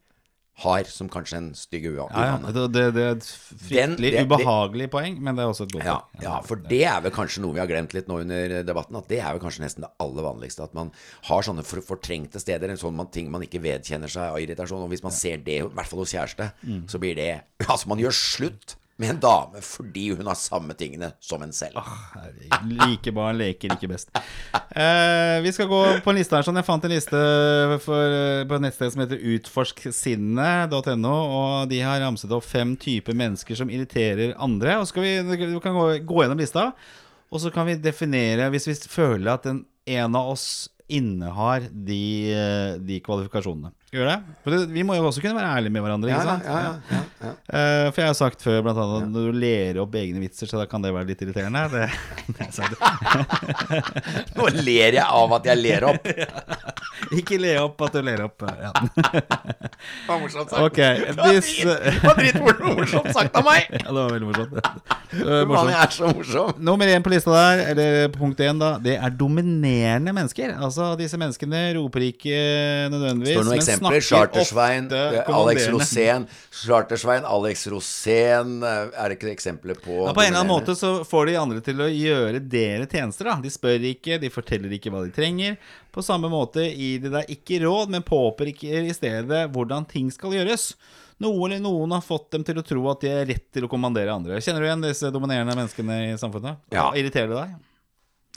har, som kanskje en stygg ua- Ja, ja. Det, det, er et fryktelig Den- det- ubehagelig poeng, men det er også et godt Ja, poeng. ja, for det er vel kanskje noe vi har glemt litt nå under debatten. At det er vel kanskje nesten det aller vanligste. At man har sånne for, fortrengte steder, en sånn man, ting man ikke vedkjenner seg av irritasjon. Og hvis man ser det, i hvert fall hos kjæreste, Mm. så blir det Altså, man gjør slutt med en dame fordi hun har samme tingene som en selv. Like barn leker ikke best. Eh, vi skal gå på en liste her. sånn Jeg fant en liste for, eh, på et nettsted som heter utforsksinnet.no. Og de har ramset opp fem typer mennesker som irriterer andre. Og så skal vi, vi kan gå, gå gjennom lista, og så kan vi definere Hvis vi føler at en, en av oss innehar de, eh, de kvalifikasjonene. Gjør det? For det, vi må jo også kunne være ærlige med hverandre. Ikke ja, sant? ja, ja, ja. Eh, for jeg har sagt før blant annet at når du ler opp egne vitser, så da kan det være litt irriterende. Det, det. Nå ler jeg av at jeg ler opp. Ikke le opp at du ler opp. Ja. Det var morsomt sagt. Okay, this... Det var dritmorsomt sagt av meg! Ja, det var veldig morsomt. Uh, morsomt. er så morsom. Nummer én på lista der, eller punkt én, da, det er dominerende mennesker. Altså disse menneskene roper ikke nødvendigvis, står noen men eksempler. Chartersvein, eh, Alex. Rosén. Chartersvein, Alex Rosén eh, Er det ikke eksempler på Ja, på en eller annen måte så får de andre til å gjøre dere tjenester. da De spør ikke, de forteller ikke hva de trenger. På samme måte gir de deg ikke råd, men påpeker i stedet hvordan ting skal gjøres. Noe eller noen har fått dem til å tro at de er rett til å kommandere andre. Kjenner du igjen disse dominerende menneskene i samfunnet? Ja. Irriterer det deg?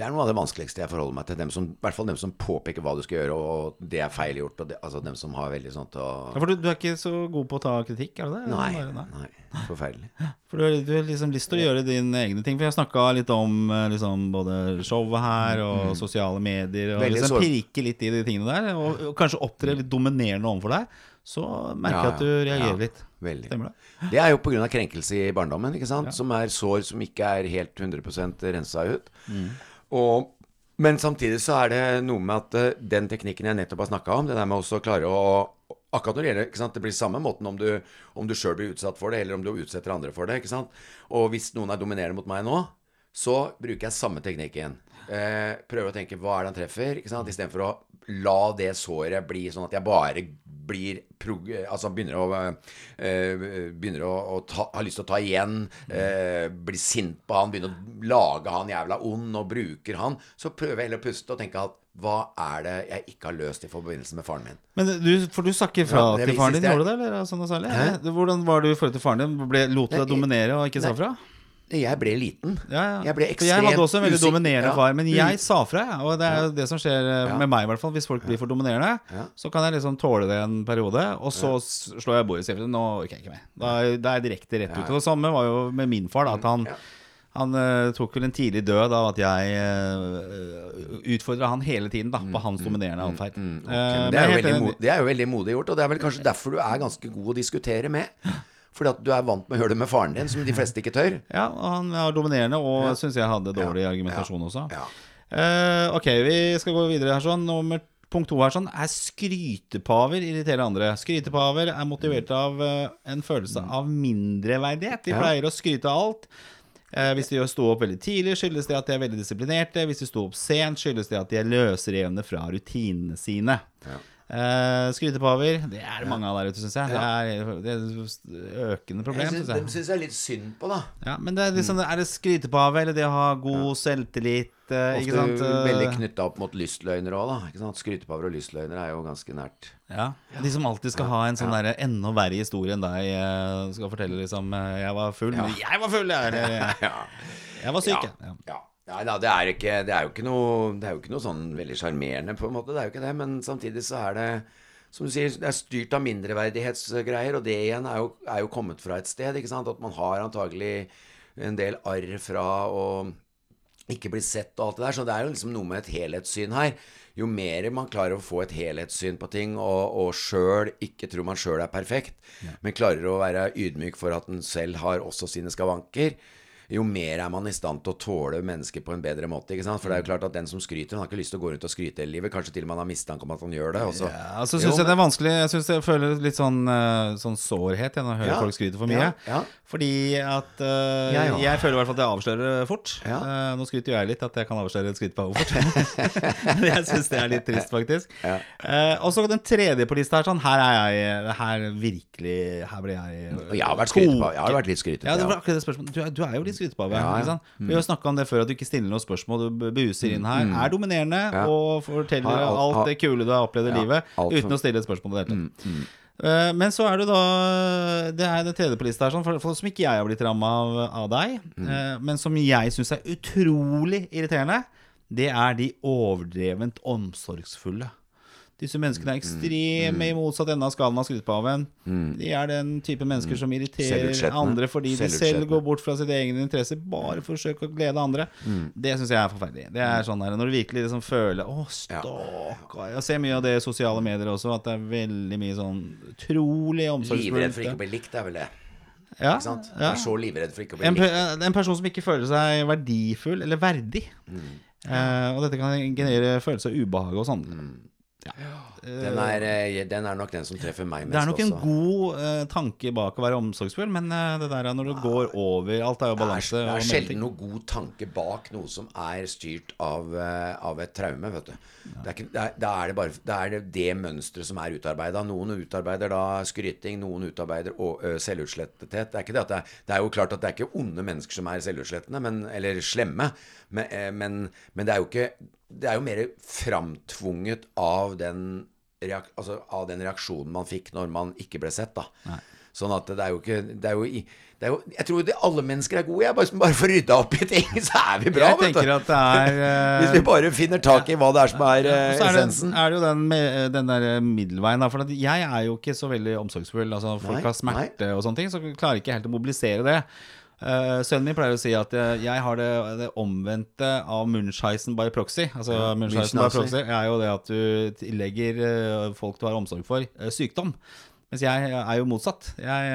Det er noe av det vanskeligste jeg forholder meg til. Dem som, I hvert fall dem som påpeker hva du skal gjøre, og det er feil gjort. Det, altså dem som har veldig sånt å Ja, for du, du er ikke så god på å ta kritikk, er du det? Nei, nei. Forferdelig. For du, har- du har liksom lyst til å gjøre dine egne ting. For jeg snakka litt om eh, liksom, både showet her og sosiale medier. Og Mm. Veldig liksom sår- pirke litt i de tingene der. Og, og kanskje opptre litt dominerende overfor deg. Så merker jeg Ja, at du reagerer ja. litt. Veldig. Stemmer det? Det er jo pga. krenkelse i barndommen, ikke sant? som er sår som ikke er helt 100% rensa ut. Og, men samtidig så er det noe med at eh, den teknikken jeg nettopp har snakka om, det der med også å klare å Akkurat når det gjelder ikke sant? Det blir samme måten om du, om du sjøl blir utsatt for det, eller om du utsetter andre for det. ikke sant? Og hvis noen er dominerende mot meg nå, så bruker jeg samme teknikken. Eh, prøver å tenke hva er det han treffer, ikke sant? istedenfor å la det såret bli sånn at jeg bare blir Altså begynner å eh, Begynner å, å ta, ha lyst til å ta igjen, eh, blir sint på han, begynner å lage han jævla ond og bruker han. Så prøver jeg heller å puste og tenke at hva er det jeg ikke har løst i forbindelse med faren min? Men du, for du sa ikke fra Ja, til faren din, gjorde du det? Eller sånn særlig? Hæ? Hvordan var du i forhold til faren din? Ble, lot du deg dominere og ikke sa fra? Jeg ble liten. Ja, ja. Jeg ble For jeg hadde også en veldig usikker- dominerende far, men jeg sa fra. Og det er jo det som skjer eh, med meg, i hvert fall. Hvis folk blir for dominerende, så kan jeg liksom tåle det en periode, og så slår jeg bordet og sier nå orker jeg ikke mer. Da, da er jeg direkte rett ut. Og det samme var jo med min far. da At han, han uh, tok vel en tidlig død av at jeg uh, utfordra han hele tiden da på hans dominerende atferd. Mm, ok, Eh, men men det, det er jo veldig modig gjort, og det er vel kanskje derfor du er ganske god å diskutere med. Fordi at du er vant med å gjøre det med faren din, som de fleste ikke tør. Ja, han var dominerende, og Ja. syns jeg hadde dårlig Ja. argumentasjon også. Ja. Uh, ok, vi skal gå videre her sånn. Nummer Punkt to her sånn er skrytepaver irriterer andre. Skrytepaver er motivert av uh, en følelse av mindreverdighet. De Ja. pleier å skryte av alt. Eh, hvis de sto opp veldig tidlig, skyldes det at de er veldig disiplinerte. Hvis de sto opp sent, skyldes det at de er løsrevne fra rutinene sine. Eh, skrytepaver, det er det mange av der ute, syns jeg. Det er, det er økende problem, Jeg synes, jeg. dem syns jeg er litt synd på, da. Ja, men det er, liksom, er det skrytepave, eller det å ha god selvtillit? Uh? Ofte Eh, veldig knytta opp mot lystløgner òg, da. Ikke sant? Skrytepaver og lystløgner er jo ganske nært. Ja, De som alltid skal ha en sånn der enda verre historie enn deg. eh, Skal fortelle liksom eh, 'Jeg var full', 'jeg var full', jeg! Eller Ja. 'Jeg var syk', jeg. Ja. Ja. ja. Nei da, det er, ikke, det er jo ikke noe Det er jo ikke noe sånn veldig sjarmerende, på en måte. Det er jo ikke det. Men samtidig så er det som du sier, det er styrt av mindreverdighetsgreier, og det igjen er jo, er jo kommet fra et sted. ikke sant? At man har antagelig en del arr fra å ikke bli sett og alt det der. Så det er jo liksom noe med et helhetssyn her. Jo mer man klarer å få et helhetssyn på ting, og, og sjøl ikke tror man sjøl er perfekt, men klarer å være ydmyk for at en selv har også sine skavanker, jo mer er man i stand til å tåle mennesker på en bedre måte. ikke sant? For det er jo klart at den som skryter, han har ikke lyst til å gå rundt og skryte hele livet. Kanskje til og med han har mistanke om at han gjør det. Og så, Ja, altså Jo, synes jeg det er vanskelig Jeg synes jeg føler litt sånn, eh, sånn sårhet når jeg hører Ja, folk skryte for mye. ja. Fordi at eh, Jeg jeg, føler i hvert fall at jeg avslører fort. Eh, nå skryter jo jeg litt at jeg kan avsløre et skrytbehov fort. Jeg syns det er litt trist, faktisk. Eh, og så den tredje på lista her, sånn Her er jeg Her virkelig Her ble jeg jeg har vært skrytepave. Jeg har vært litt skrytete. Ja, det var akkurat det spørsmålet. Du, du er jo litt skrytepave. Ja, sant? Vi har snakka om det før, at du ikke stiller noen spørsmål. Du buser inn her. Er dominerende Ja. og forteller Har alt- alt det kule du har opplevd i livet, alt uten å stille et spørsmål i det hele tatt. Eh, Men så er det da Det er det tredje på lista her, sånn, for, for, som ikke jeg har blitt ramma av, av deg, mm. men som jeg syns er utrolig irriterende, det er de overdrevent omsorgsfulle. Disse menneskene er ekstreme i motsatt ende av skalaen av skrytepaven. De er den type mennesker som irriterer andre fordi de selv går bort fra sine egne interesser bare for å forsøke å glede andre. Det syns jeg er forferdelig. Det er sånn der, Når du virkelig liksom føler Å, stakkar Jeg ser mye av det i sosiale medier også, at det er veldig mye sånn utrolig omsorgsfullt. Livredd for ikke å bli likt, er vel det. ja, Ikke sant? ja. Er så livredd for ikke å bli En, likt. en person som ikke føler seg verdifull eller verdig. Eh, og dette kan generere følelse av ubehag og sånn. Den er, eh, den er nok den som treffer meg mest Det er nok en også. god uh, tanke bak å være omsorgsfull, men uh, det der er når det går over Alt er jo Det er, balanse. det er sjelden noen noe god tanke bak noe som er styrt av, uh, av et traume, vet du. Det er, ikke, det er, da er det bare er det det mønsteret som er utarbeida. Noen utarbeider da skryting, noen utarbeider og, selvutslettethet. Det er ikke det at det er, det er jo klart at det er ikke onde mennesker som er selvutslettende, men, eller slemme, men, eh, men, men det er jo ikke Det er jo mer framtvunget av den, reak, altså, av den reaksjonen man fikk når man ikke ble sett, da. Sånn at det er jo ikke det er jo, det er jo, Jeg tror det, alle mennesker er gode. Jeg bare, bare får rydda opp i ting, så er vi bra, Jeg vet du. tenker at det er eh, Hvis vi bare finner tak i hva det er som er eh, så er det, Så er det jo den, den der middelveien. Da, for at jeg er jo ikke så veldig omsorgsfull. Altså Folk Nei, har smerte og sånne ting, så klarer ikke helt å mobilisere det. Eh, sønnen min pleier å si at jeg, jeg har det, det omvendte av Munchheisen by proxy. Altså Munchheisen by proxy er jo det at du tillegger eh, folk du har omsorg for, eh, sykdom. Mens jeg er jo motsatt. Jeg,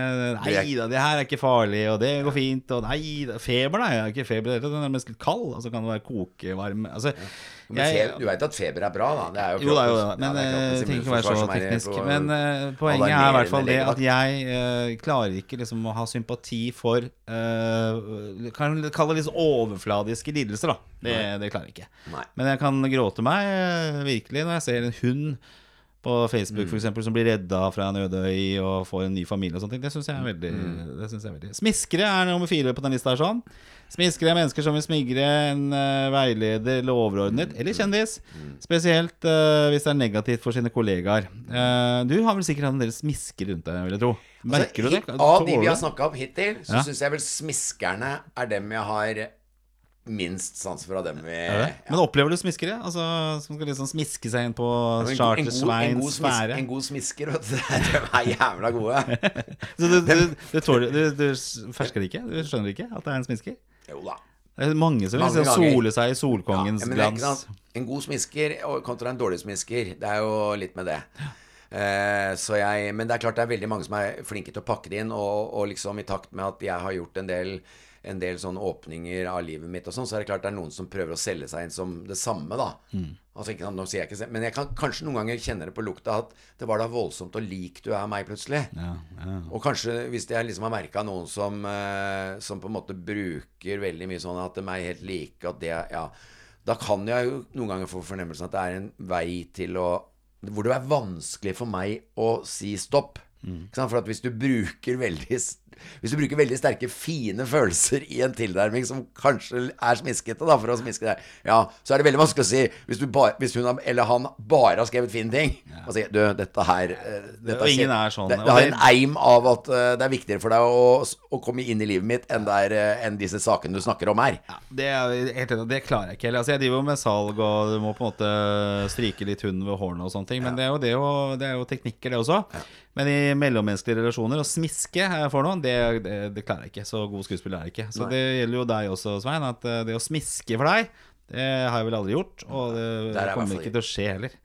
nei da, det her er ikke farlig, og det går fint. Og nei da, feber, da. Jeg har ikke feber det. Den er mest litt kald. Altså kan det være kokevarm Altså, Men jeg- feber, du veit at feber er bra, da? Det er jo jo, er jo da. Men ja, det er eh, trenger ikke være så er teknisk. på- Men uh, poenget er i hvert fall det at jeg uh, klarer ikke liksom å ha sympati for uh, Kan kalle det litt sånn overfladiske lidelser, da. Det, det klarer jeg ikke. Nei. Men jeg kan gråte meg virkelig når jeg ser en hund på Facebook for eksempel, som blir redda fra en øde øy og får en ny familie og sånne ting. Det syns jeg er veldig, det synes jeg er veldig. Smiskere er nummer fire på den lista her. sånn Smiskere er mennesker som vil smigre en uh, veileder eller overordnet eller kjendis. Spesielt uh, hvis det er negativt for sine kollegaer. Uh, du har vel sikkert hatt en del smisker rundt deg, vil jeg tro. Merker Altså, du det? Av de vi har snakka om hittil, så Ja. syns jeg vel smiskerne er dem jeg har minst sans for av dem vi ja. Men opplever du smiskere? Altså, som skal liksom smiske seg inn på ja, chartersveins sfære? En god smisker, vet du. De er jævla gode. Så du, du, du, tåler, du, fersker ikke? Du skjønner ikke at det er en smisker? Jo da. Det er mange som vil liksom sole seg i solkongens Ja, glans. En god smisker kontra en dårlig smisker, det er jo litt med det. Så jeg, men det er klart det er veldig mange som er flinke til å pakke det inn, og, og liksom i takt med at jeg har gjort en del en del sånne åpninger av livet mitt og sånn, så er det klart det er noen som prøver å selge seg inn som det samme, da. Mm. Altså, ikke nå sier jeg ikke Men jeg kan kanskje noen ganger kjenne det på lukta at det var da voldsomt og lik du er meg plutselig. Ja, ja. Og kanskje hvis jeg liksom har merka noen som, eh, som på en måte bruker veldig mye sånn at det er meg helt like, at det Ja. Da kan jeg jo noen ganger få fornemmelsen at det er en vei til å Hvor det er vanskelig for meg å si stopp. Sant? For at hvis du bruker veldig hvis du bruker veldig sterke, fine følelser i en tilnærming som kanskje er smiskete, da, for å smiske deg, ja, så er det veldig vanskelig å si hvis, du bare, hvis hun eller han bare har skrevet fine ting. Og si du, dette her eh, dette Og ingen er sånn, Det, det har en eim av at uh, det er viktigere for deg å, å komme inn i livet mitt enn, det er, eh, enn disse sakene du snakker om her. Ja, det, er, det klarer jeg ikke heller. Altså, jeg driver jo med salg, og du må på en måte stryke litt hunden ved hårene og sånne ting. Men det er jo, det, og, det er jo teknikker, det også. Men i mellommenneskelige relasjoner, å smiske for noen, det, det, det klarer jeg ikke. Så god skuespiller er jeg ikke. Så Nei. det gjelder jo deg også, Svein. At eh, det å smiske for deg, det har jeg vel aldri gjort. Og det hvert kommer ikke til å skje heller.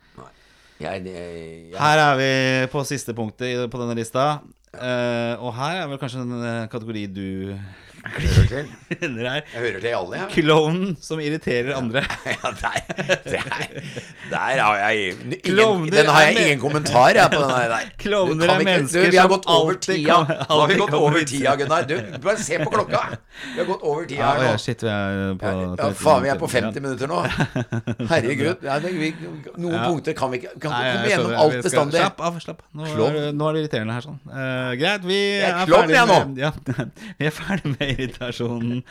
Jeg, jeg, jeg, Her er vi på siste punktet på denne lista. Uh, og her er vel kanskje en eh, kategori du hører til. kjenner er Jeg hører til alle, jeg. Klovnen som irriterer andre. Ja, der, der, der har jeg ingen, Klovner Den har jeg ingen kommentar jeg, på den her der. Klovner kan er ikke- mennesker du, Vi har som gått over alltid tida. kan- Nå har vi alltid gått kommer over tida, Gunnar. Du, bare se på klokka. Vi har gått over tida Ja, her ja, nå. shit, vi er på Ja, faen, vi er på 50 minutter nå. Herregud. Ja, det, vi, noen Ja. punkter kan vi ikke Kan Nei, ikke jeg komme gjennom alt Vi skal- bestandig. Slapp av. slapp av Nå, Klovn. er, nå er det irriterende her. sånn Eh, Greit, vi er er, klovn, jeg nå. med, ja, vi er ferdig med irritasjonen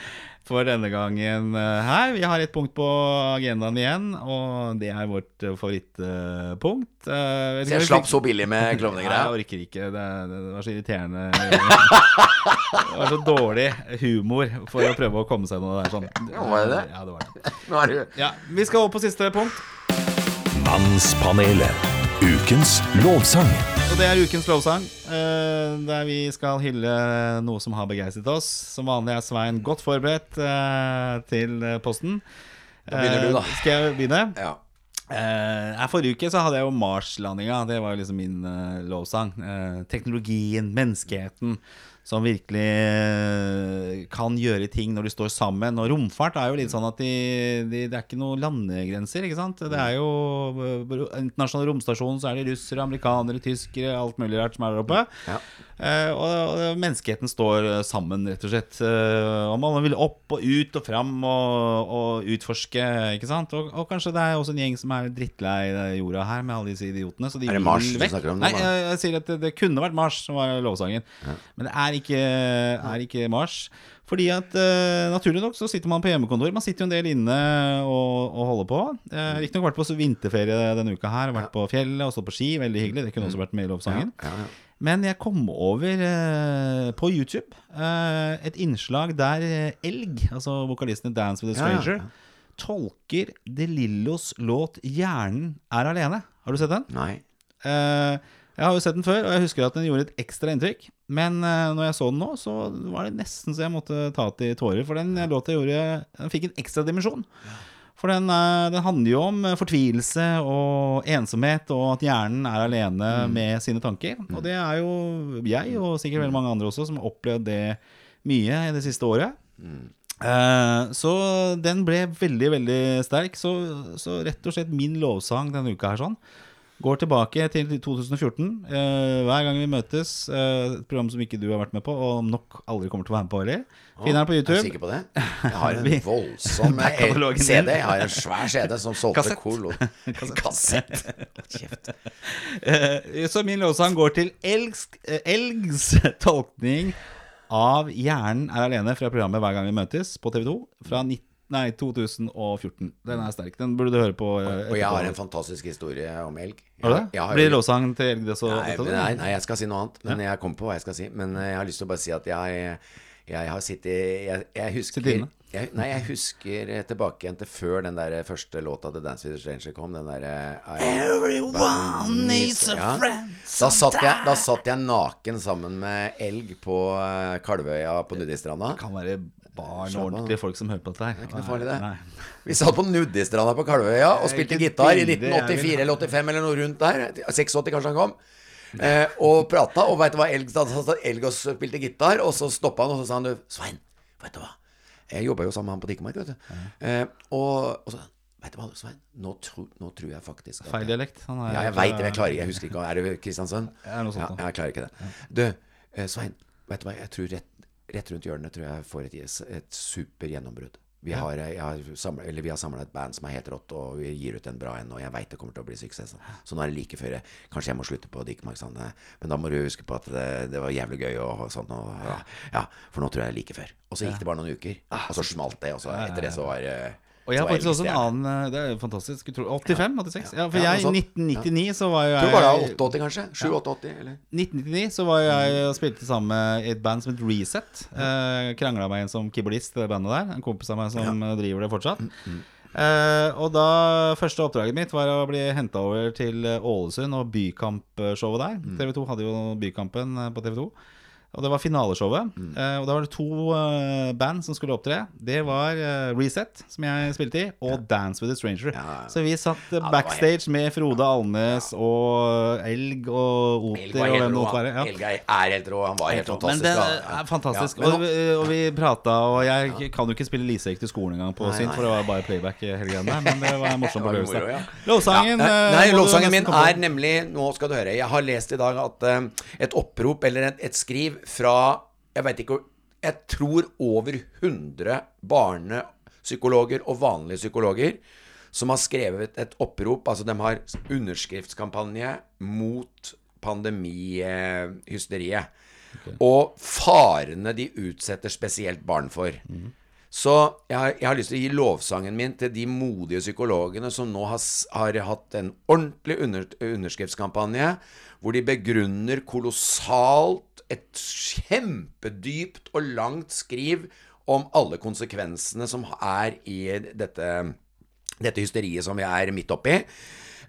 for denne gangen eh, her. Vi har et punkt på agendaen igjen, og det er vårt eh, favorittpunkt. Uh, Så jeg slapp så billig med klovnegreier? jeg orker ikke. Det, det var så irriterende. Det var så dårlig humor for å prøve å komme seg noe der. Sånn. Ja, var det det? Ja, det var det Ja, vi skal over på siste punkt. Mannspanelet. Ukens lovsang. Og det er ukens lovsang, eh, der vi skal hylle noe som har begeistret oss. Som vanlig er Svein godt forberedt eh, til posten. Da begynner du, da. Eh, skal jeg begynne? Ja. Eh, forrige uke så hadde jeg jo Mars-landinga. Det var jo liksom min eh, lovsang. Eh, teknologien, menneskeheten, som virkelig eh, kan gjøre ting når de står sammen. Og romfart er jo litt sånn at de, de, det er ikke noen landegrenser, ikke sant. Det er jo eh, Internasjonal romstasjon, så er det russere, amerikanere, tyskere, alt mulig rart som er der oppe. Ja. Eh, og, og menneskeheten står eh, sammen, rett og slett. Og man vil opp og ut og fram og, og utforske, ikke sant. Og, og kanskje det er også en gjeng som er drittlei jorda her, med alle disse idiotene. Så de Er det Mars du snakker om nå, Nei, jeg, jeg sier at det, det kunne vært Mars som var lovsangen. Men det er ikke, er ikke Mars. Fordi at uh, naturlig nok så sitter man på hjemmekontor. Man sitter jo en del inne og, og holder på. Uh, Riktignok vært på vinterferie denne uka her. Vært på fjellet og stått på ski. Veldig hyggelig. Det kunne også vært med i lovsangen. Ja, ja. Men jeg kom over uh, på YouTube uh, et innslag der Elg, altså vokalisten i Dance with a Ja, ja, Stranger, tolker De Lillos låt 'Hjernen er alene'. Har du sett den? Nei. Eh, jeg har jo sett den før, og jeg husker at den gjorde et ekstra inntrykk. Men uh, når jeg så den nå, så var det nesten så jeg måtte ta til tårer. For den låta gjorde Den fikk en ekstra dimensjon. For den, eh, den handler jo om fortvilelse og ensomhet, og at hjernen er alene med sine tanker. Og det er jo jeg, og sikkert veldig mange andre også, som har opplevd det mye i det siste året. Eh, så den ble veldig, veldig sterk. Så, så rett og slett min lovsang denne uka her sånn går tilbake til 2014. eh, hver gang vi møtes, eh, et program som ikke du har vært med på, og nok aldri kommer til å være med på heller. Finner den på Er du YouTube. sikker på det? Jeg har en voldsom CD. Jeg har en svær CD som solgte. Colo. Kassett. Kjeft. Eh, Så min låtsang går til Elgs, eh, Elgs tolkning av 'Hjernen er alene' fra programmet 'Hver gang vi møtes' på TV 2 fra 19, nei, 2014. Den er sterk. Den burde du høre på. eh, Og jeg har en fantastisk historie om elg. Har du det? Jeg har- Blir det lovsang til Elg det så? Nei, nei, nei, jeg skal si noe annet. Men jeg kommer på hva jeg skal si. Men eh, jeg har lyst til å bare si at jeg, jeg har sittet Jeg, jeg husker jeg, Nei, jeg husker eh, tilbake igjen til før den der første låta til Dance with a Stranger kom. Den derre Everyone needs a Ja. friend Da satt, jeg, da satt jeg naken sammen med elg på eh, Kalvøya på Nuddistranda. kan være barn og ordentlige folk som hører på dette her. Det er ikke noe farlig, det. Nei. Vi satt på Nuddistranda på Kalvøya og spilte gitar i bilde jeg vil 1984 eller 85 eller noe rundt der. 86 kanskje han kom. Eh, og prata, og veit du hva Elg sa? Elg og spilte gitar, og så stoppa han, og så sa han du, Svein, veit du hva? Jeg jobba jo sammen med han på Dikkemark, vet du. Eh, og, og så Veit du hva, Svein? Nå, tro, nå tror jeg faktisk at Feil dialekt. Han er Ja, jeg veit det, jeg klarer ikke. Jeg husker ikke. Er det Kristiansand? Ja, jeg klarer ikke det. Du, eh, Svein, vet du hva? Jeg tror rett, rett rundt hjørnet tror jeg får et, et super gjennombrudd. Vi har, har samlet, eller vi har samla et band som er helt rått, og vi gir ut en bra en. Og jeg veit det kommer til å bli suksess. Så nå er det like før jeg Kanskje jeg må slutte på Dikmarksand. Men da må du huske på at det, det var jævlig gøy og, og sånn. Ja, ja, for nå tror jeg det er like før. Og så gikk det bare noen uker, og så smalt det. Og så etter det så var eh, Og jeg har faktisk også en annen eh, Det er jo fantastisk. 85? 86? Ja, for jeg, i 1999 så var jo Jeg tror bare det jeg var 88, kanskje? 7-88, eller? 1999 så var jeg og spilte sammen med et band som het Reset. Eh, Krangla meg inn som keyboardist i det bandet der. En kompis av meg som driver det fortsatt. Eh, og da Første oppdraget mitt var å bli henta over til Ålesund og Bykamp-showet der. Mm. TV 2 hadde jo Bykampen eh, på TV 2. Og det var finaleshowet. Mm. Eh, og da var det to eh, band som skulle opptre. Det var eh, Reset, som jeg spilte i, og Dance with a Stranger. Ja. Så vi satt backstage med Frode Alnes og Elg og Oter og hvem det måtte være. Ja. Helg er helt rå. Han var helt helt fantastisk. det er fantastisk. Ja, men og, vi- og vi prata, og jeg kan jo ikke spille Liserik til skolen engang på synt, for det var bare playback hele greia der, men det var en morsom opplevelse. Lovsangen Ja, Nei, lovsangen min er nemlig Nå skal du høre. Jeg har lest i dag at et opprop, eller et, et skriv fra Jeg vet ikke Jeg tror over 100 barnepsykologer og vanlige psykologer som har skrevet et opprop. Altså, de har underskriftskampanje mot pandemihysteriet. Og farene de utsetter spesielt barn for. Så jeg har, jeg har lyst til å gi lovsangen min til de modige psykologene som nå har, har hatt en ordentlig under, underskriftskampanje, hvor de begrunner kolossalt et kjempedypt og langt skriv om alle konsekvensene som er i dette, dette hysteriet som vi er midt oppi.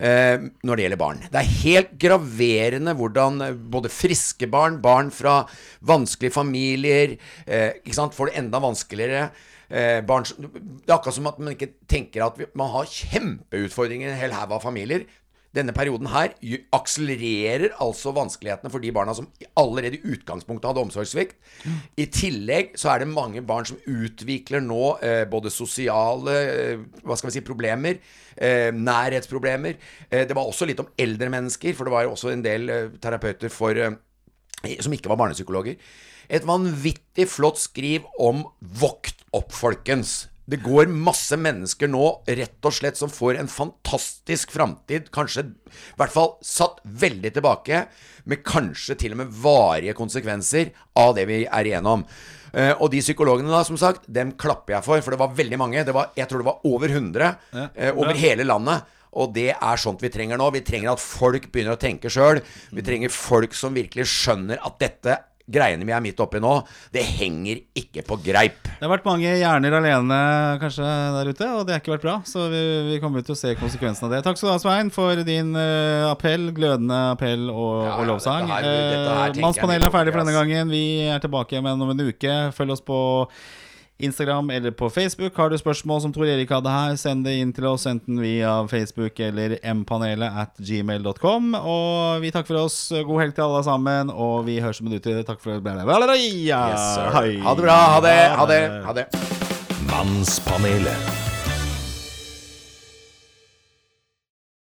Eh, når det gjelder barn. Det er helt graverende hvordan eh, både friske barn, barn fra vanskelige familier, eh, får det enda vanskeligere. Eh, barn, det er akkurat som at man ikke tenker at vi, man har kjempeutfordringer i en hel haug av familier. Denne perioden her akselererer altså vanskelighetene for de barna som allerede i utgangspunktet hadde omsorgssvikt. I tillegg så er det mange barn som utvikler nå eh, både sosiale eh, hva skal vi si, problemer, eh, nærhetsproblemer. Eh, det var også litt om eldre mennesker, for det var jo også en del eh, terapeuter for eh, som ikke var barnepsykologer. Et vanvittig flott skriv om 'vokt opp, folkens'. Det går masse mennesker nå rett og slett som får en fantastisk framtid, kanskje i hvert fall satt veldig tilbake, med kanskje til og med varige konsekvenser av det vi er igjennom. Uh, og de psykologene, da, som sagt, dem klapper jeg for, for det var veldig mange. Det var, jeg tror det var over 100 eh, over hele landet. Og det er sånt vi trenger nå. Vi trenger at folk begynner å tenke sjøl. Vi trenger folk som virkelig skjønner at dette greiene vi er midt oppi nå, det henger ikke på greip. Det har vært mange hjerner alene kanskje der ute, og det har ikke vært bra. Så vi, vi kommer til å se konsekvensen av det. Takk skal du ha, Svein, for din uh, appell, glødende appell og, Ja, og lovsang. dette her- dette her Eh, Mannspanelet er ferdig for denne gangen. Vi er tilbake igjen om en uke. Følg oss på Instagram eller på Facebook. Har du spørsmål som Tor Erik hadde her, send det inn til oss enten via Facebook eller mpanelet at gmail.com. Og vi takker for oss. God helg til alle sammen, og vi høres om en uke. Takk for Yes, sir. Hei. Ha det bra. Ha det. Ha det. Ha det. Mannspanelet.